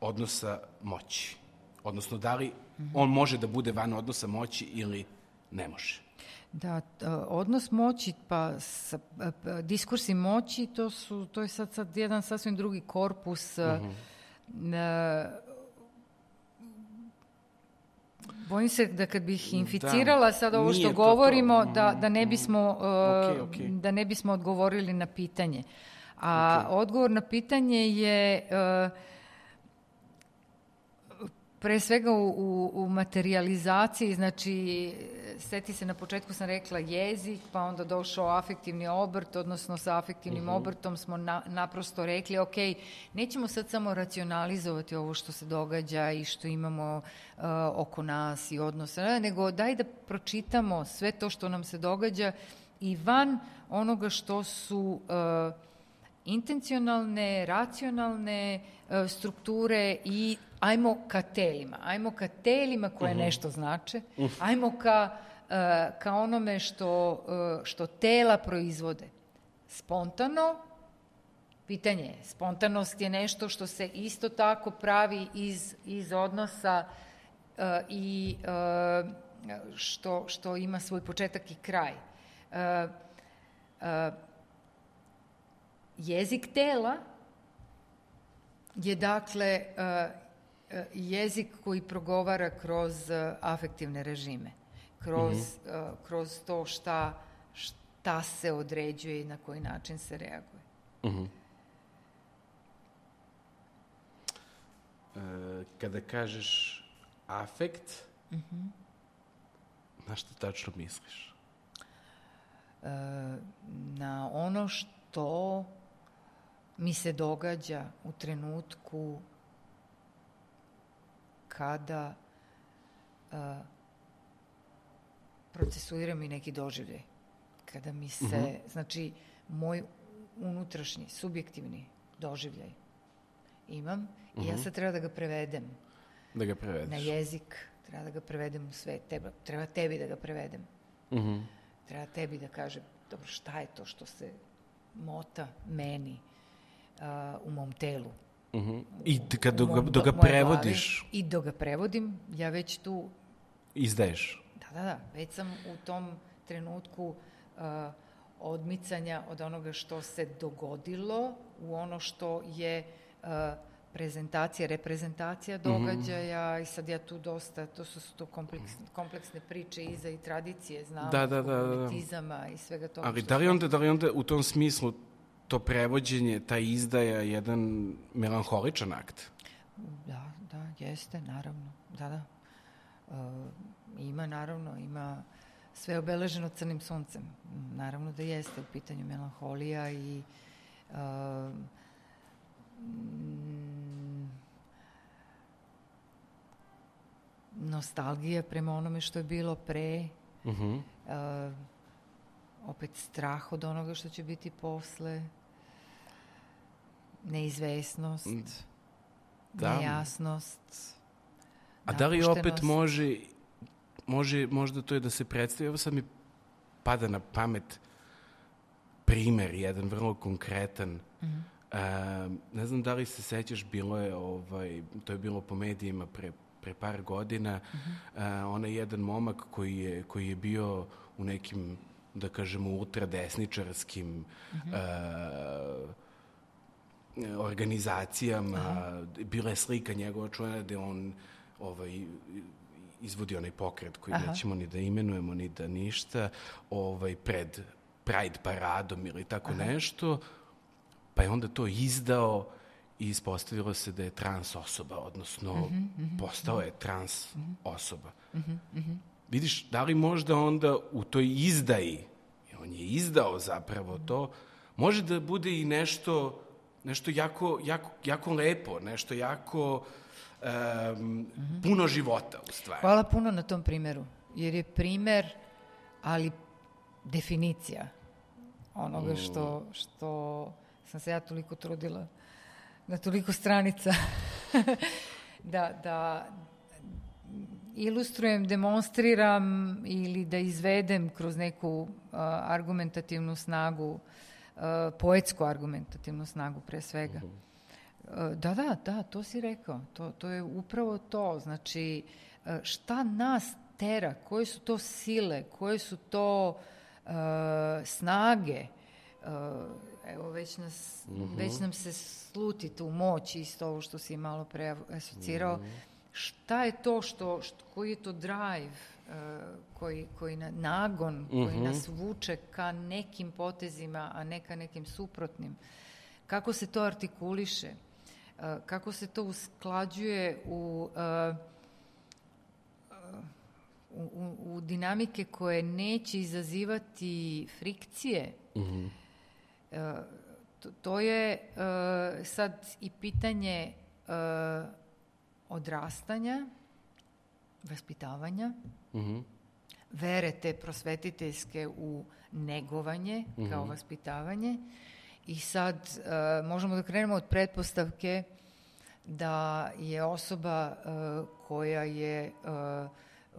odnosa moći. Odnosno, da li mm -hmm. on može da bude van odnosa moći ili ne može? Da, odnos moći, pa sa, diskursi moći, to, su, to je sad, sad jedan sasvim drugi korpus. Mm -hmm. Bojim se da kad bih da. inficirala da, sad ovo što govorimo, to to. Da, da, ne mhm. bismo, uh, okay, okay. da ne bismo odgovorili na pitanje. A okay. odgovor na pitanje je... Uh, pre svega u, u, u materializaciji, znači seti se, na početku sam rekla jezik, pa onda došao afektivni obrt, odnosno sa afektivnim uh -huh. obrtom smo na, naprosto rekli, ok, nećemo sad samo racionalizovati ovo što se događa i što imamo uh, oko nas i odnose, nego daj da pročitamo sve to što nam se događa i van onoga što su uh, intencionalne, racionalne uh, strukture i ajmo ka telima, ajmo ka telima koje uh mhm. -huh. nešto znače, -huh. ajmo ka, uh, ka onome što, uh, što tela proizvode. Spontano, pitanje je, spontanost je nešto što se isto tako pravi iz, iz odnosa uh, i uh, što, što ima svoj početak i kraj. Uh, uh, jezik tela je dakle uh, jezik koji progovara kroz e, afektivne režime, kroz, mm -hmm. kroz to šta, šta se određuje i na koji način se reaguje. Mm -hmm. e, kada kažeš afekt, mm -hmm. na što tačno misliš? E, na ono što mi se događa u trenutku kada a, procesuiram i neki doživljaj. Kada mi se, uh mhm. -huh. znači, moj unutrašnji, subjektivni doživljaj imam uh -huh. i ja mhm. sad treba da ga prevedem. Da ga prevedeš. Na jezik, treba da ga prevedem u sve, treba, treba tebi da ga prevedem. Uh mhm. -huh. Treba tebi da kažem, dobro, šta je to što se mota meni uh, u mom telu? Uh -huh. I kad do, ga, do ga prevodiš... Glavi, I do ga prevodim, ja već tu... Izdaješ. Da, da, da. Već sam u tom trenutku uh, odmicanja od onoga što se dogodilo u ono što je uh, prezentacija, reprezentacija mhm. događaja mm -hmm. i sad ja tu dosta, to su to kompleksne, kompleksne priče iza i tradicije, znam, da, da, da, da. i svega toga. Ali da li, onda, da li onda u tom smislu to prevođenje, ta izdaja jedan melanholičan akt. Da, da, jeste, naravno. Da, da. Uh, ima, naravno, ima sve obeleženo crnim suncem. Naravno da jeste u pitanju melanholija i uh, nostalgija prema onome što je bilo pre, uh -huh. uh, opet strah od onoga što će biti posle, neizvesnost, mm. da. nejasnost. A da li opet može, može, možda to je da se predstavi, evo sad mi pada na pamet primer, jedan vrlo konkretan, mm -hmm. Uh, ne znam da li se sećaš, bilo je, ovaj, to je bilo po medijima pre, pre par godina, mm -hmm. uh, onaj jedan momak koji je, koji je bio u nekim, da kažemo, ultradesničarskim mm -hmm. uh, organizacijama, Aha. bila je slika njegova čujena gde on ovaj, izvodi onaj pokret koji Aha. nećemo ni da imenujemo, ni da ništa, ovaj, pred Pride paradom ili tako Aha. nešto, pa je onda to izdao i ispostavilo se da je trans osoba, odnosno uh -huh, uh -huh, postao je trans uh -huh. osoba. Uh -huh, uh -huh. Vidiš, da li možda onda u toj izdaji, on je izdao zapravo to, može da bude i nešto nešto jako, jako, jako lepo, nešto jako um, mm -hmm. puno života u stvari. Hvala puno na tom primeru, jer je primer, ali definicija onoga mm. što, što sam se ja toliko trudila na toliko stranica da, da ilustrujem, demonstriram ili da izvedem kroz neku uh, argumentativnu snagu Uh, poetsku argumentativnu snagu pre svega. Uh, da, da, da, to si rekao. To, to je upravo to. Znači, uh, šta nas tera, koje su to sile, koje su to uh, snage, uh, evo već, nas, uh mhm. -huh. već nam se sluti tu moć isto ovo što si malo pre asocirao, uh mhm. -huh. šta je to što, što, koji je to drive, koji, koji na, nagon koji uh mhm. -huh. nas vuče ka nekim potezima, a ne ka nekim suprotnim. Kako se to artikuliše? Kako se to usklađuje u u, u, u dinamike koje neće izazivati frikcije, e, to, to je sad i pitanje odrastanja, vaspitavanja, vere te prosvetiteljske u negovanje kao vaspitavanje. I sad e, možemo da krenemo od pretpostavke da je osoba e, koja je e,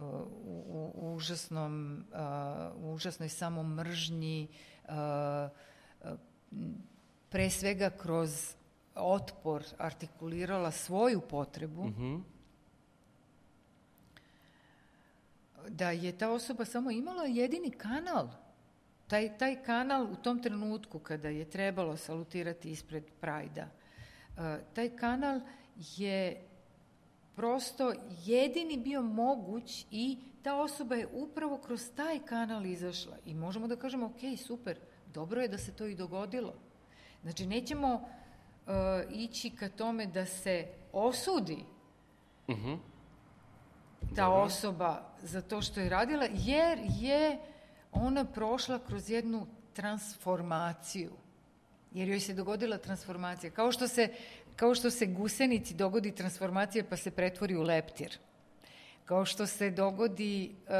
u, u užasnom, u užasnoj samomržnji pre svega kroz otpor artikulirala svoju potrebu, da je ta osoba samo imala jedini kanal. Taj, taj kanal u tom trenutku kada je trebalo salutirati ispred Prajda, taj kanal je prosto jedini bio moguć i ta osoba je upravo kroz taj kanal izašla. I možemo da kažemo, ok, super, dobro je da se to i dogodilo. Znači, nećemo uh, ići ka tome da se osudi uh -huh. ta Dobro. osoba za to što je radila, jer je ona prošla kroz jednu transformaciju. Jer joj se dogodila transformacija. Kao što se, kao što se gusenici dogodi transformacija pa se pretvori u leptir kao što se dogodi, uh,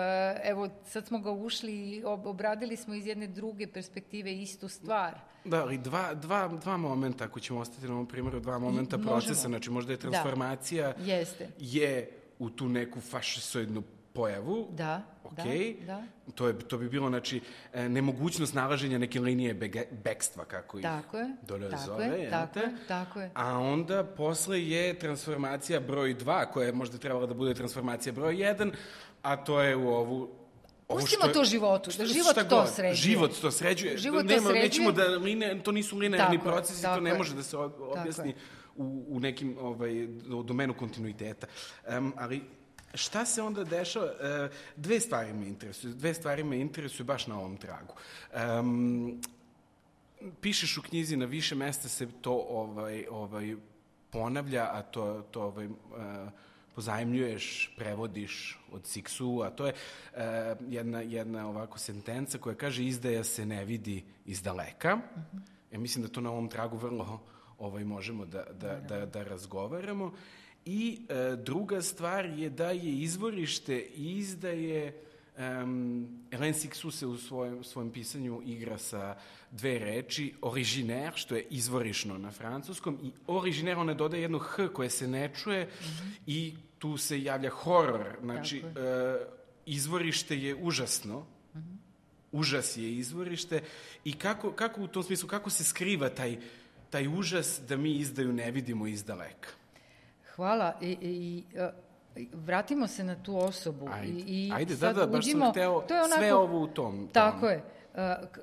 evo sad smo ga ušli i obradili smo iz jedne druge perspektive istu stvar. Da, ali dva, dva, dva momenta, ako ćemo ostati na ovom primjeru, dva momenta I, procesa, možemo. znači možda je da. transformacija da. Jeste. je u tu neku fašisoidnu pojavu. Da, okay. da, da. To, je, to bi bilo, znači, e, nemogućnost nalaženja neke linije bege, bekstva, kako ih tako je, dolje tako zove. Je, tako je, tako je. A onda posle je transformacija broj 2, koja je možda trebala da bude transformacija broj 1, a to je u ovu Pustimo to životu, da život to god, sređuje. Život to sređuje. Život Nema, to sređuje. Nećemo da, line, to nisu linearni tako, procesi, tako to ne može da se objasni u, u nekim ovaj, domenu kontinuiteta. Um, ali Šta se onda dešava? E, dve stvari me interesuju. Dve stvari me interesuju baš na ovom tragu. Um, pišeš u knjizi, na više mesta se to ovaj, ovaj, ponavlja, a to, to ovaj, uh, pozajemljuješ, prevodiš od Siksu, a to je uh, jedna, jedna ovako sentenca koja kaže izdaja se ne vidi iz daleka. Uh -huh. Ja mislim da to na ovom tragu vrlo ovaj, možemo da, da, da, da razgovaramo. I e, druga stvar je da je izvorište i izdaje um, Sixou se u svojem, svojem pisanju igra sa dve reči, originaire, što je izvorišno na francuskom, i originaire, ona dodaje jedno h koje se ne čuje mm -hmm. i tu se javlja horor. Znači, uh, izvorište je užasno, mm -hmm. užas je izvorište i kako, kako u tom smislu, kako se skriva taj, taj užas da mi izdaju ne vidimo iz daleka? Hvala. I, i, i vratimo se na tu osobu. Ajde, I, i ajde da, da, baš uđimo, sam hteo to je onako, sve ovo u tom. tom. Tako je.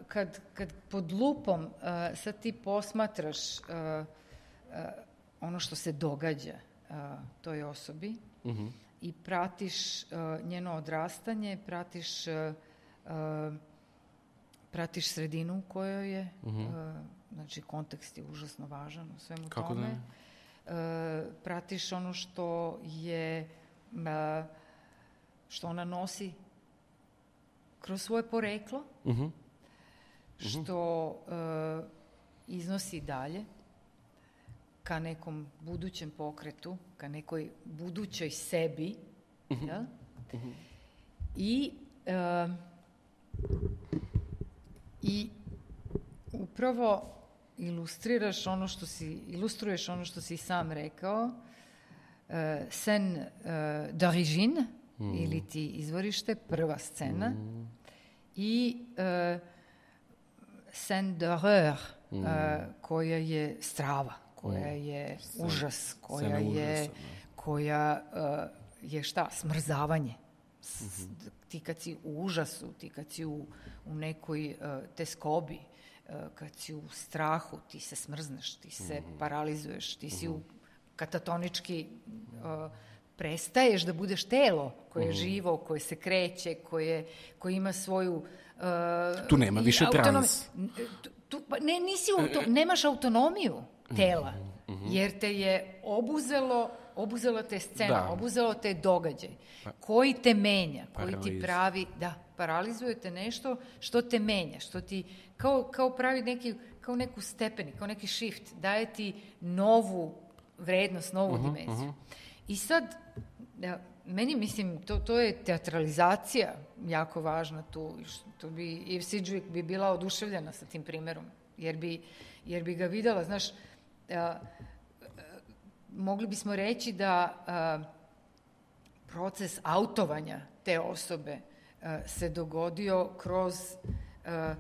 Kad, kad pod lupom sad ti posmatraš ono što se događa toj osobi uh mhm. -huh. i pratiš njeno odrastanje, pratiš pratiš sredinu u kojoj je, uh mhm. -huh. znači kontekst je užasno važan u svemu Kako tome. Da ne? E, pratiš ono što je e, što ona nosi kroz svoje poreklo, uh -huh. Uh -huh. što uh, iznosi dalje ka nekom budućem pokretu, ka nekoj budućoj sebi. Uh -huh. ja? uh -huh. I, uh, I upravo ilustriraš ono što si, ilustruješ ono što si sam rekao, uh, scène uh, d'origine, mm. ili ti izvorište, prva scena, mm. i uh, scène d'horreur, mm. uh, koja je strava, koja mm. je Scena, užas, koja je, užasa, da. koja uh, je šta, smrzavanje. Mm -hmm. Ti kad si u užasu, ti kad si u, u nekoj uh, teskobi, uh, kad si u strahu, ti se smrzneš, ti se mm. paralizuješ, ti si u katatonički uh, prestaješ da budeš telo koje je mm. živo, koje se kreće, koje, koje ima svoju... Uh, tu nema više trans. Tu, tu, pa ne, nisi auto, nemaš autonomiju tela, jer te je obuzelo obuzelo te scena, Da. obuzelo te događaj, koji te menja, koji ti Paraliz. pravi, da, paralizujete nešto što te menja, što ti, kao, kao pravi neki, kao neku stepeni, kao neki shift, daje ti novu vrednost, novu Mhm, dimenziju. I sad, da, meni mislim, to, to je teatralizacija jako važna tu, i što bi, i Sidžvik bi bila oduševljena sa tim primerom, jer bi, jer bi ga videla, znaš, a, mogli bismo reći da a, proces autovanja te osobe a, se dogodio kroz a,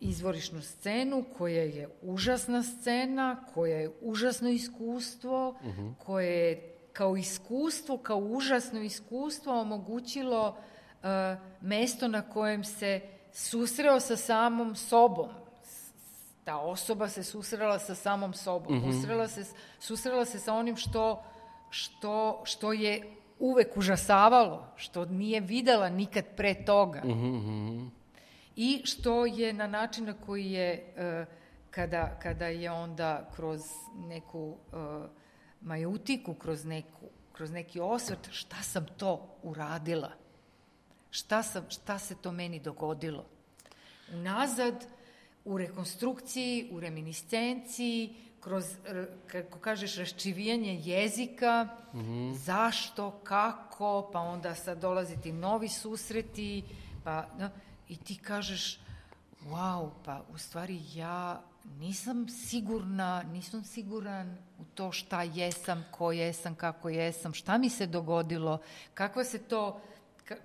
izvorišnu scenu koja je užasna scena, koja je užasno iskustvo, koje je kao iskustvo, kao užasno iskustvo omogućilo a, mesto na kojem se susreo sa samom sobom, ta osoba se susrela sa samom sobom, susrela, se, susrela se sa onim što, što, što je uvek užasavalo, što nije videla nikad pre toga. I što je na način na koji je, e, kada, kada je onda kroz neku e, majutiku, kroz, neku, kroz neki osvrt, šta sam to uradila? Šta, sam, šta se to meni dogodilo? Unazad, u rekonstrukciji, u reminiscenciji, kroz, kako kažeš, raščivijanje jezika, zašto, kako, pa onda sad dolazi ti novi susreti, pa, no, i ti kažeš, wow, pa u stvari ja nisam sigurna, nisam siguran u to šta jesam, ko jesam, kako jesam, šta mi se dogodilo, kakva se to,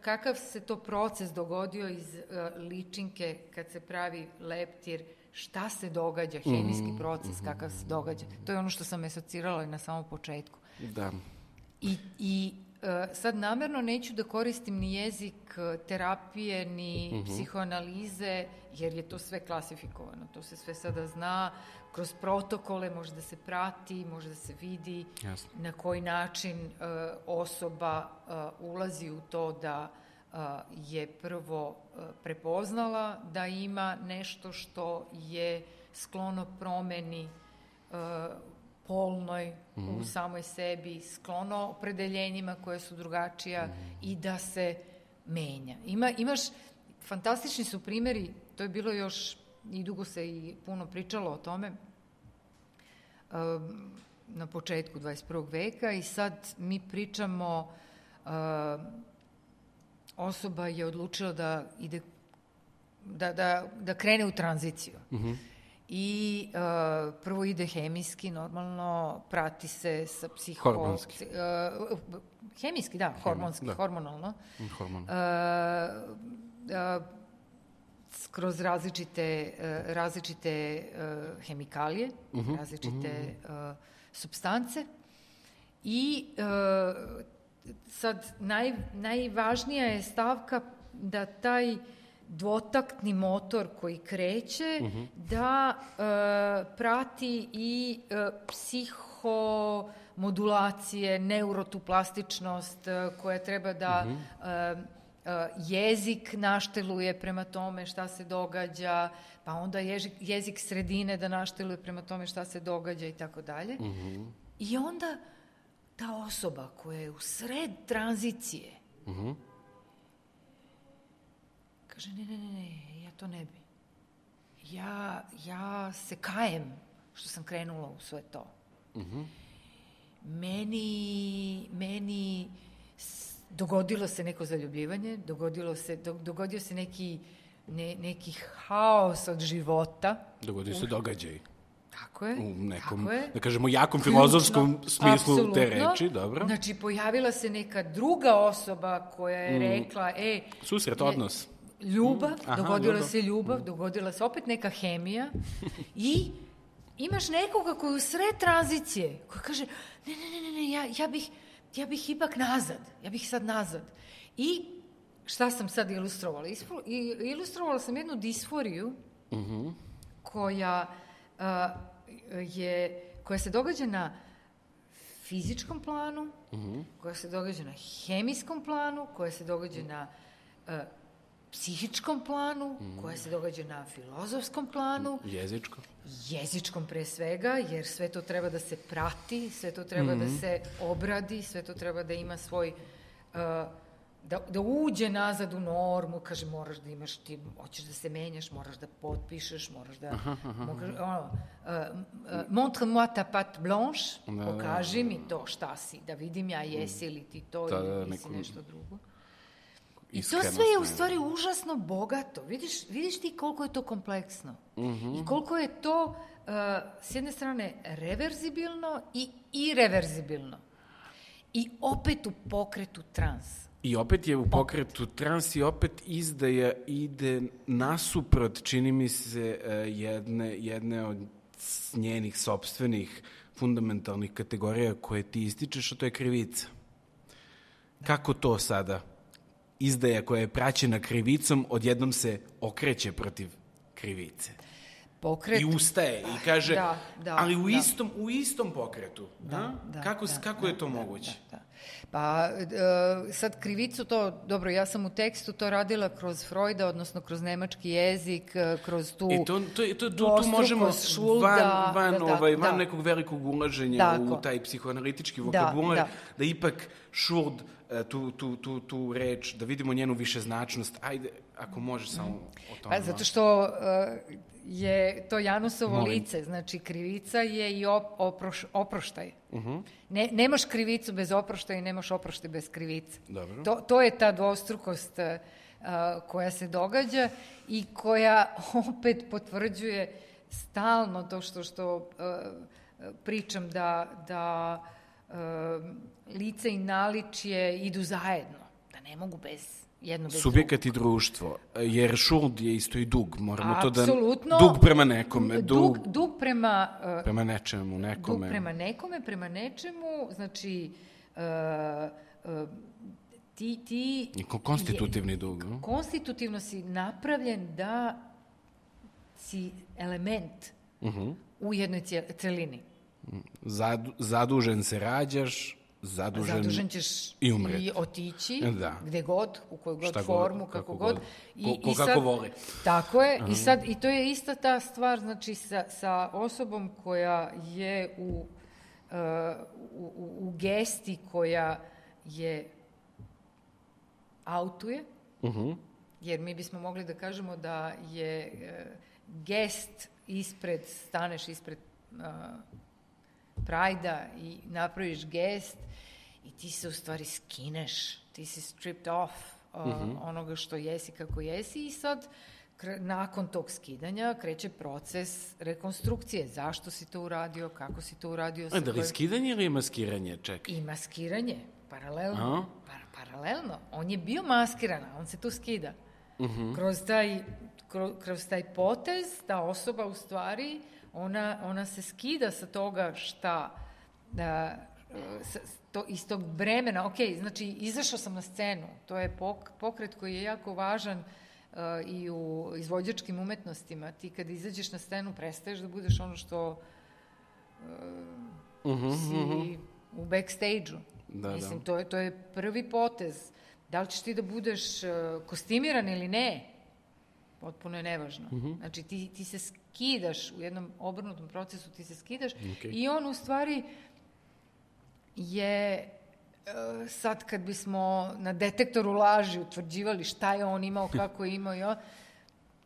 kakav se to proces dogodio iz uh, ličinke kad se pravi leptir, šta se događa, hemijski proces, kakav se događa. To je ono što sam asocirala na samom početku. Da. I, i e, sad namerno neću da koristim ni jezik e, terapije, ni psihoanalize, jer je to sve klasifikovano. To se sve sada zna, kroz protokole može da se prati, može da se vidi Jasno. na koji način e, osoba e, ulazi u to da e, je prvo prepoznala da ima nešto što je sklono promeni polnoj u samoj sebi, sklono opredeljenjima koje su drugačija i da se menja. Ima, imaš, fantastični su primjeri, to je bilo još, i dugo se i puno pričalo o tome, um, na početku 21. veka i sad mi pričamo, uh, osoba je odlučila da ide da, da, da krene u tranziciju. I uh, prvo ide hemijski, normalno, prati se sa psiho... Hormonski. uh, hemijski, da, hormonski, da. hormonalno. Hormon. Uh, uh, kroz različite, uh, različite uh, hemikalije, različite uh, substance. I uh, sad naj, najvažnija je stavka da taj dvotaktni motor koji kreće da uh, prati i uh, psihomodulacije, neurotuplastičnost uh, koja treba da uh, uh, jezik našteluje prema tome šta se događa, pa onda jezik, jezik sredine da našteluje prema tome šta se događa i tako dalje. I onda ta osoba koja je u sred tranzicije kaže ne, ne, ne, ne, ja to ne bi. Ja, ja se kajem što sam krenula u sve to. Meni, meni s- dogodilo se neko zaljubljivanje, dogodilo se, do- dogodio se neki, ne, neki haos od života. Dogodio se događaj. Tako je. U nekom, tako je. da kažemo, jakom filozofskom Ključno, smislu te apsolutno. reči, dobro. Znači, pojavila se neka druga osoba koja je rekla, e... Susret, odnos. Ljubav, Aha, dogodila ljubav. se ljubav, dogodila se opet neka hemija i imaš nekoga koji u sred tranzicije, koji kaže, ne, ne, ne, ne, ne ja, ja, bih, ja bih ipak nazad, ja bih sad nazad. I šta sam sad ilustrovala? Isfo- i- Ilustrovala sam jednu disforiju koja a, je, koja se događa na fizičkom planu, koja se događa na hemijskom planu, koja se događa na a, psihičkom planu, koja se događa na filozofskom planu, Jezičko. jezičkom pre svega, jer sve to treba da se prati, sve to treba da se obradi, sve to treba da ima svoj... uh, da, da uđe nazad u normu, kaže moraš da imaš ti, hoćeš da se menjaš, moraš da potpišeš, moraš da... Moraš, ono, uh, uh, montre-moi ta patte blanche, Da, pokaži mi to šta si, da vidim ja jesi li ti to Da, ili da, ili si neku- nešto drugo. I to Iskrenost, sve je u stvari užasno bogato. Vidiš, vidiš ti koliko je to kompleksno. Mhm. I koliko je to, uh, s jedne strane, reverzibilno i irreverzibilno. I opet u pokretu trans. I opet je u pokretu trans i opet izdaja ide nasuprot, čini mi se, e, jedne, jedne od njenih sobstvenih fundamentalnih kategorija koje ti ističeš, a to je krivica. Kako to sada? Izdaja koja je praćena krivicom odjednom se okreće protiv krivice. Pokret... I ustaje i kaže, Da, da, ali u da. istom, u istom pokretu. Da, da, kako da, kako da, je to da, moguće? Da, da. Pa e, sad krivicu to, dobro, ja sam u tekstu to radila kroz Freuda, odnosno kroz nemački jezik, e, kroz tu I to, to, to, tu, tu možemo Schulda, van, van, da, da, ovaj, van da. nekog velikog ulaženja Tako. u taj psihoanalitički Da, vokabular, da, da. ipak Schuld e, tu, tu, tu, tu reč, da vidimo njenu višeznačnost. Ajde, ako možeš samo o tome. Pa zato što uh, je to Janusovo Molim. lice, znači krivica je i op, oproš, oproštaj. ne, nemaš krivicu bez oproštaja i nemaš oproštaj bez krivice. Dobro. To, to je ta dvostrukost uh, koja se događa i koja opet potvrđuje stalno to što, što uh, pričam da, da uh, lice i naličje idu zajedno, da ne mogu bez jedno bez drugog. Subjekat i društvo, jer Schuld je isto i dug. Moramo to da... Dug prema nekome, dug, Dug, dug prema... uh, prema nečemu, dug nekome. prema nekome, prema nečemu, znači... Uh, uh, ti, ti... I ko- konstitutivni dug. no? Konstitutivno si napravljen da si element Mhm. u jednoj celini. Zadu, zadužen se rađaš, zadužen, Zadužen ćeš i umreti. i otići, Da. gde god, u koju god Šta god, formu, kako kako, god. god. Ko- ko kako voli. Tako je, i sad, i to je ista ta stvar, znači, sa, sa osobom koja je u, uh, u, u, u gesti koja je autuje, Mhm. jer mi bismo mogli da kažemo da je e, gest ispred, staneš ispred uh, prajda i napraviš gest i ti se u stvari skineš, ti si stripped off uh, onoga što jesi kako jesi i sad nakon tog skidanja kreće proces rekonstrukcije. Zašto si to uradio, kako si to uradio. A, da li skidanje ili je maskiranje? Čekaj. I maskiranje, paralelno. A? Pa, paralelno. On je bio maskiran, on se tu skida. Mhm. Kroz, taj, kroz, kroz taj potez, ta osoba u stvari, ona, ona se skida sa toga šta, da, sa, to, iz tog bremena, ok, znači izašao sam na scenu, to je pok, pokret koji je jako važan uh, i u izvođačkim umetnostima. Ti kad izađeš na scenu prestaješ da budeš ono što Mhm, si u backstage-u. Da, Mislim, da. To, je, to je prvi potez. Da li ćeš ti da budeš uh, kostimiran ili ne, potpuno je nevažno. Mhm. Znači, ti, ti se skidaš u jednom obrnutom procesu, ti se skidaš Okej. i on u stvari je uh, sad kad bismo na detektoru laži utvrđivali šta je on imao, kako je imao i on,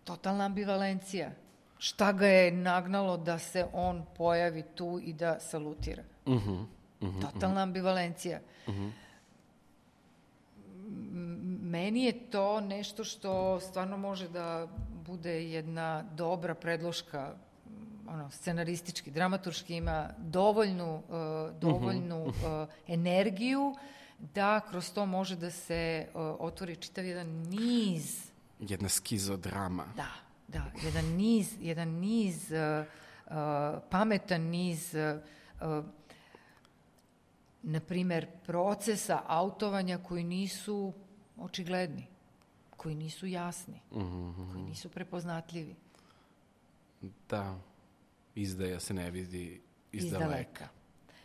totalna ambivalencija. Šta ga je nagnalo da se on pojavi tu i da salutira? Mhm. Totalna ambivalencija. M- Meni je to nešto što stvarno može da bude jedna dobra predloška m, ono, scenaristički, dramaturški ima dovoljnu, uh, dovoljnu uh, energiju da kroz to može da se uh, otvori čitav jedan niz Jedna skizodrama. Da, da, jedan niz, jedan niz, uh, uh, pametan niz, uh, uh, na primer, procesa autovanja koji nisu očigledni, koji nisu jasni, koji nisu prepoznatljivi Da, izdaja se ne vidi iz, iz daleka. daleka.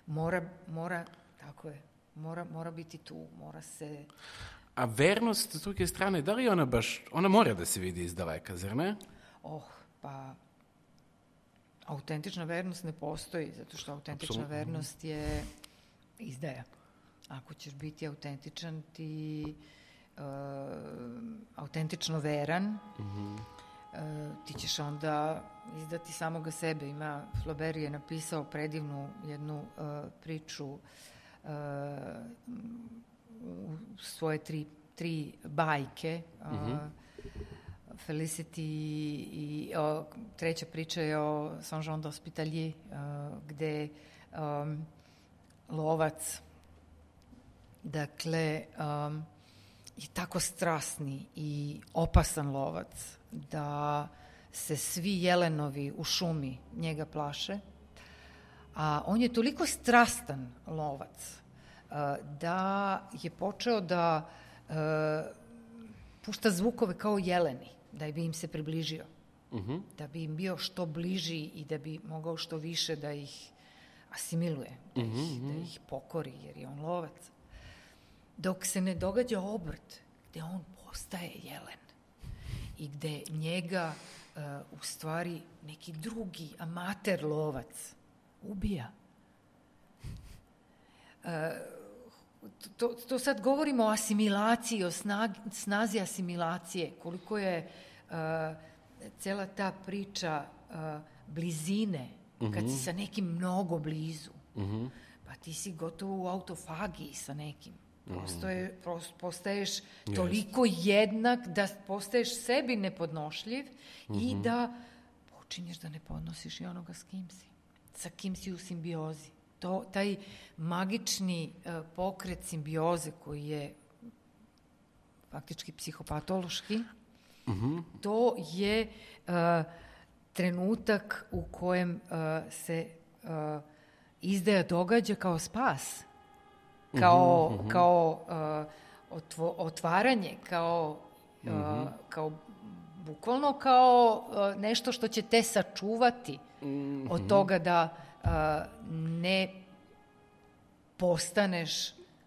Mora, mora, tako je, mora, mora biti tu, mora se... A vernost, s druge strane, da li ona baš, ona mora da se vidi iz daleka, zar ne? Oh, pa autentična vernost ne postoji, zato što autentična Apsolutno. vernost je izdaja. Ako ćeš biti autentičan, ti uh, autentično veran, uh, ti ćeš onda izdati samoga sebe. Ima, Flaubert je napisao predivnu jednu uh, priču uh, u svoje tri, tri bajke, uh, Felicity i o, treća priča je o Saint-Jean d'Hospitalier, uh, gde um, lovac dakle um, je tako strasni i opasan lovac da se svi jelenovi u šumi njega plaše, a on je toliko strastan lovac uh, da je počeo da uh, pušta zvukove kao jeleni, da bi im se približio. Da bi im bio što bliži i da bi mogao što više da ih asimiluje, da, ih, da ih pokori, jer je on lovac. Dok se ne događa obrt, gde on postaje jelen i gde njega uh, u stvari neki drugi amater lovac ubija. to, to sad govorimo o asimilaciji, o snag, snazi asimilacije, koliko je uh, cela ta priča uh, blizine, kad si sa nekim mnogo blizu, pa ti si gotovo u autofagiji sa nekim. Prosto je, prost, postaješ toliko jednak da postaješ sebi nepodnošljiv i da počinješ da ne podnosiš i onoga s kim si, sa kim si u simbiozi. To, taj magični uh, pokret simbioze koji je faktički psihopatološki, to je uh, trenutak u kojem uh, se uh, izdaja događa kao spas, kao, kao uh, otvo, otvaranje, kao, uh, kao bukvalno kao uh, nešto što će te sačuvati od toga da uh, ne postaneš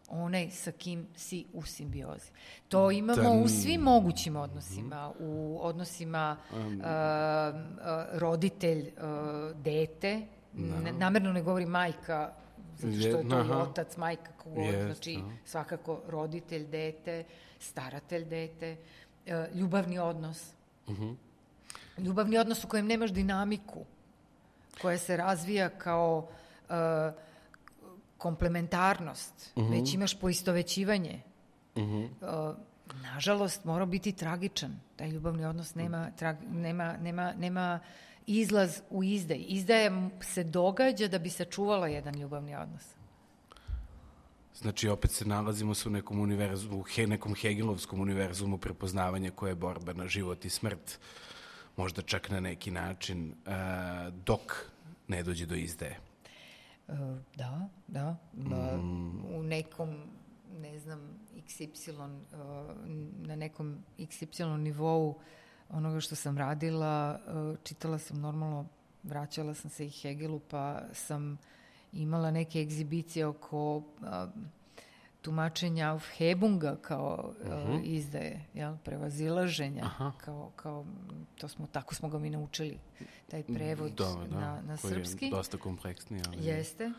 onaj sa kim si u simbiozi. To imamo u svim mogućim odnosima, u odnosima uh, uh, roditelj, uh, dete, N- namerno ne govori majka, zato što je to Aha. otac, majka, kogod, Jest, znači aha. svakako roditelj, dete, staratelj, dete, uh, ljubavni odnos. Ljubavni odnos u kojem nemaš dinamiku, koja se razvija kao uh, komplementarnost, već imaš poistovećivanje. Uh, nažalost, mora biti tragičan. Taj ljubavni odnos nema, trag, nema, nema, nema izlaz u izdaj. Izdaja m- se događa da bi sačuvala jedan ljubavni odnos. Znači, opet se nalazimo se u nekom univerzumu, u he, nekom Hegelovskom univerzumu prepoznavanja koje je borba na život i smrt, možda čak na neki način, uh, dok ne dođe do izdaje. Uh, da, da. Ba, U nekom, ne znam, XY, uh, na nekom XY nivou onoga što sam radila, uh, čitala sam normalno, vraćala sam se i Hegelu, pa sam imala neke egzibicije oko uh, tumačenja Aufhebunga kao uh, izdaje, jel, prevazilaženja, kao, kao, to smo, tako smo ga mi naučili, taj prevod Da, da, na, na koji srpski. je dosta kompleksni, ali... Jeste,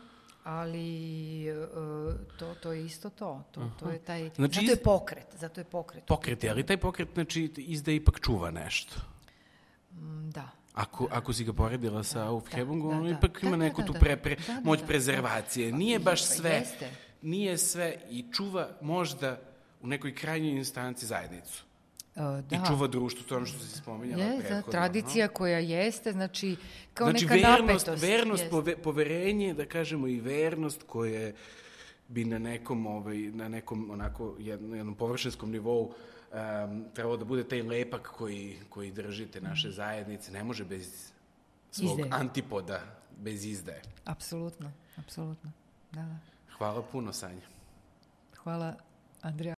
ali uh, to, to je isto to. To, to je taj, Znači, zato je pokret, zato je pokret. Pokret, je, ali taj pokret, znači, izdaje ipak čuva nešto. Mm, Da. Ako, ako si ga poredila sa Aufhebungom, da, on da. ipak Da, ima da, neku da, tu da. pre, pre, Da, da, moć da. prezervacije. Nije baš Pa sve, jeste. nije sve i čuva možda u nekoj krajnjoj instanci zajednicu. Uh, da. I čuva društvo, to je ono što si spominjala Je, da, tradicija koja jeste, znači, kao znači, neka vernost, napetost. vernost jeste. pove, poverenje, da kažemo i vernost koje bi na nekom, ovaj, na nekom onako jednom, jednom površinskom nivou um, trebalo da bude taj lepak koji, koji držite naše zajednice. Ne može bez svog Izdaje. antipoda, bez izdaje. Apsolutno, apsolutno. Da, da. Hvala puno, Sanja. Hvala, Andrija.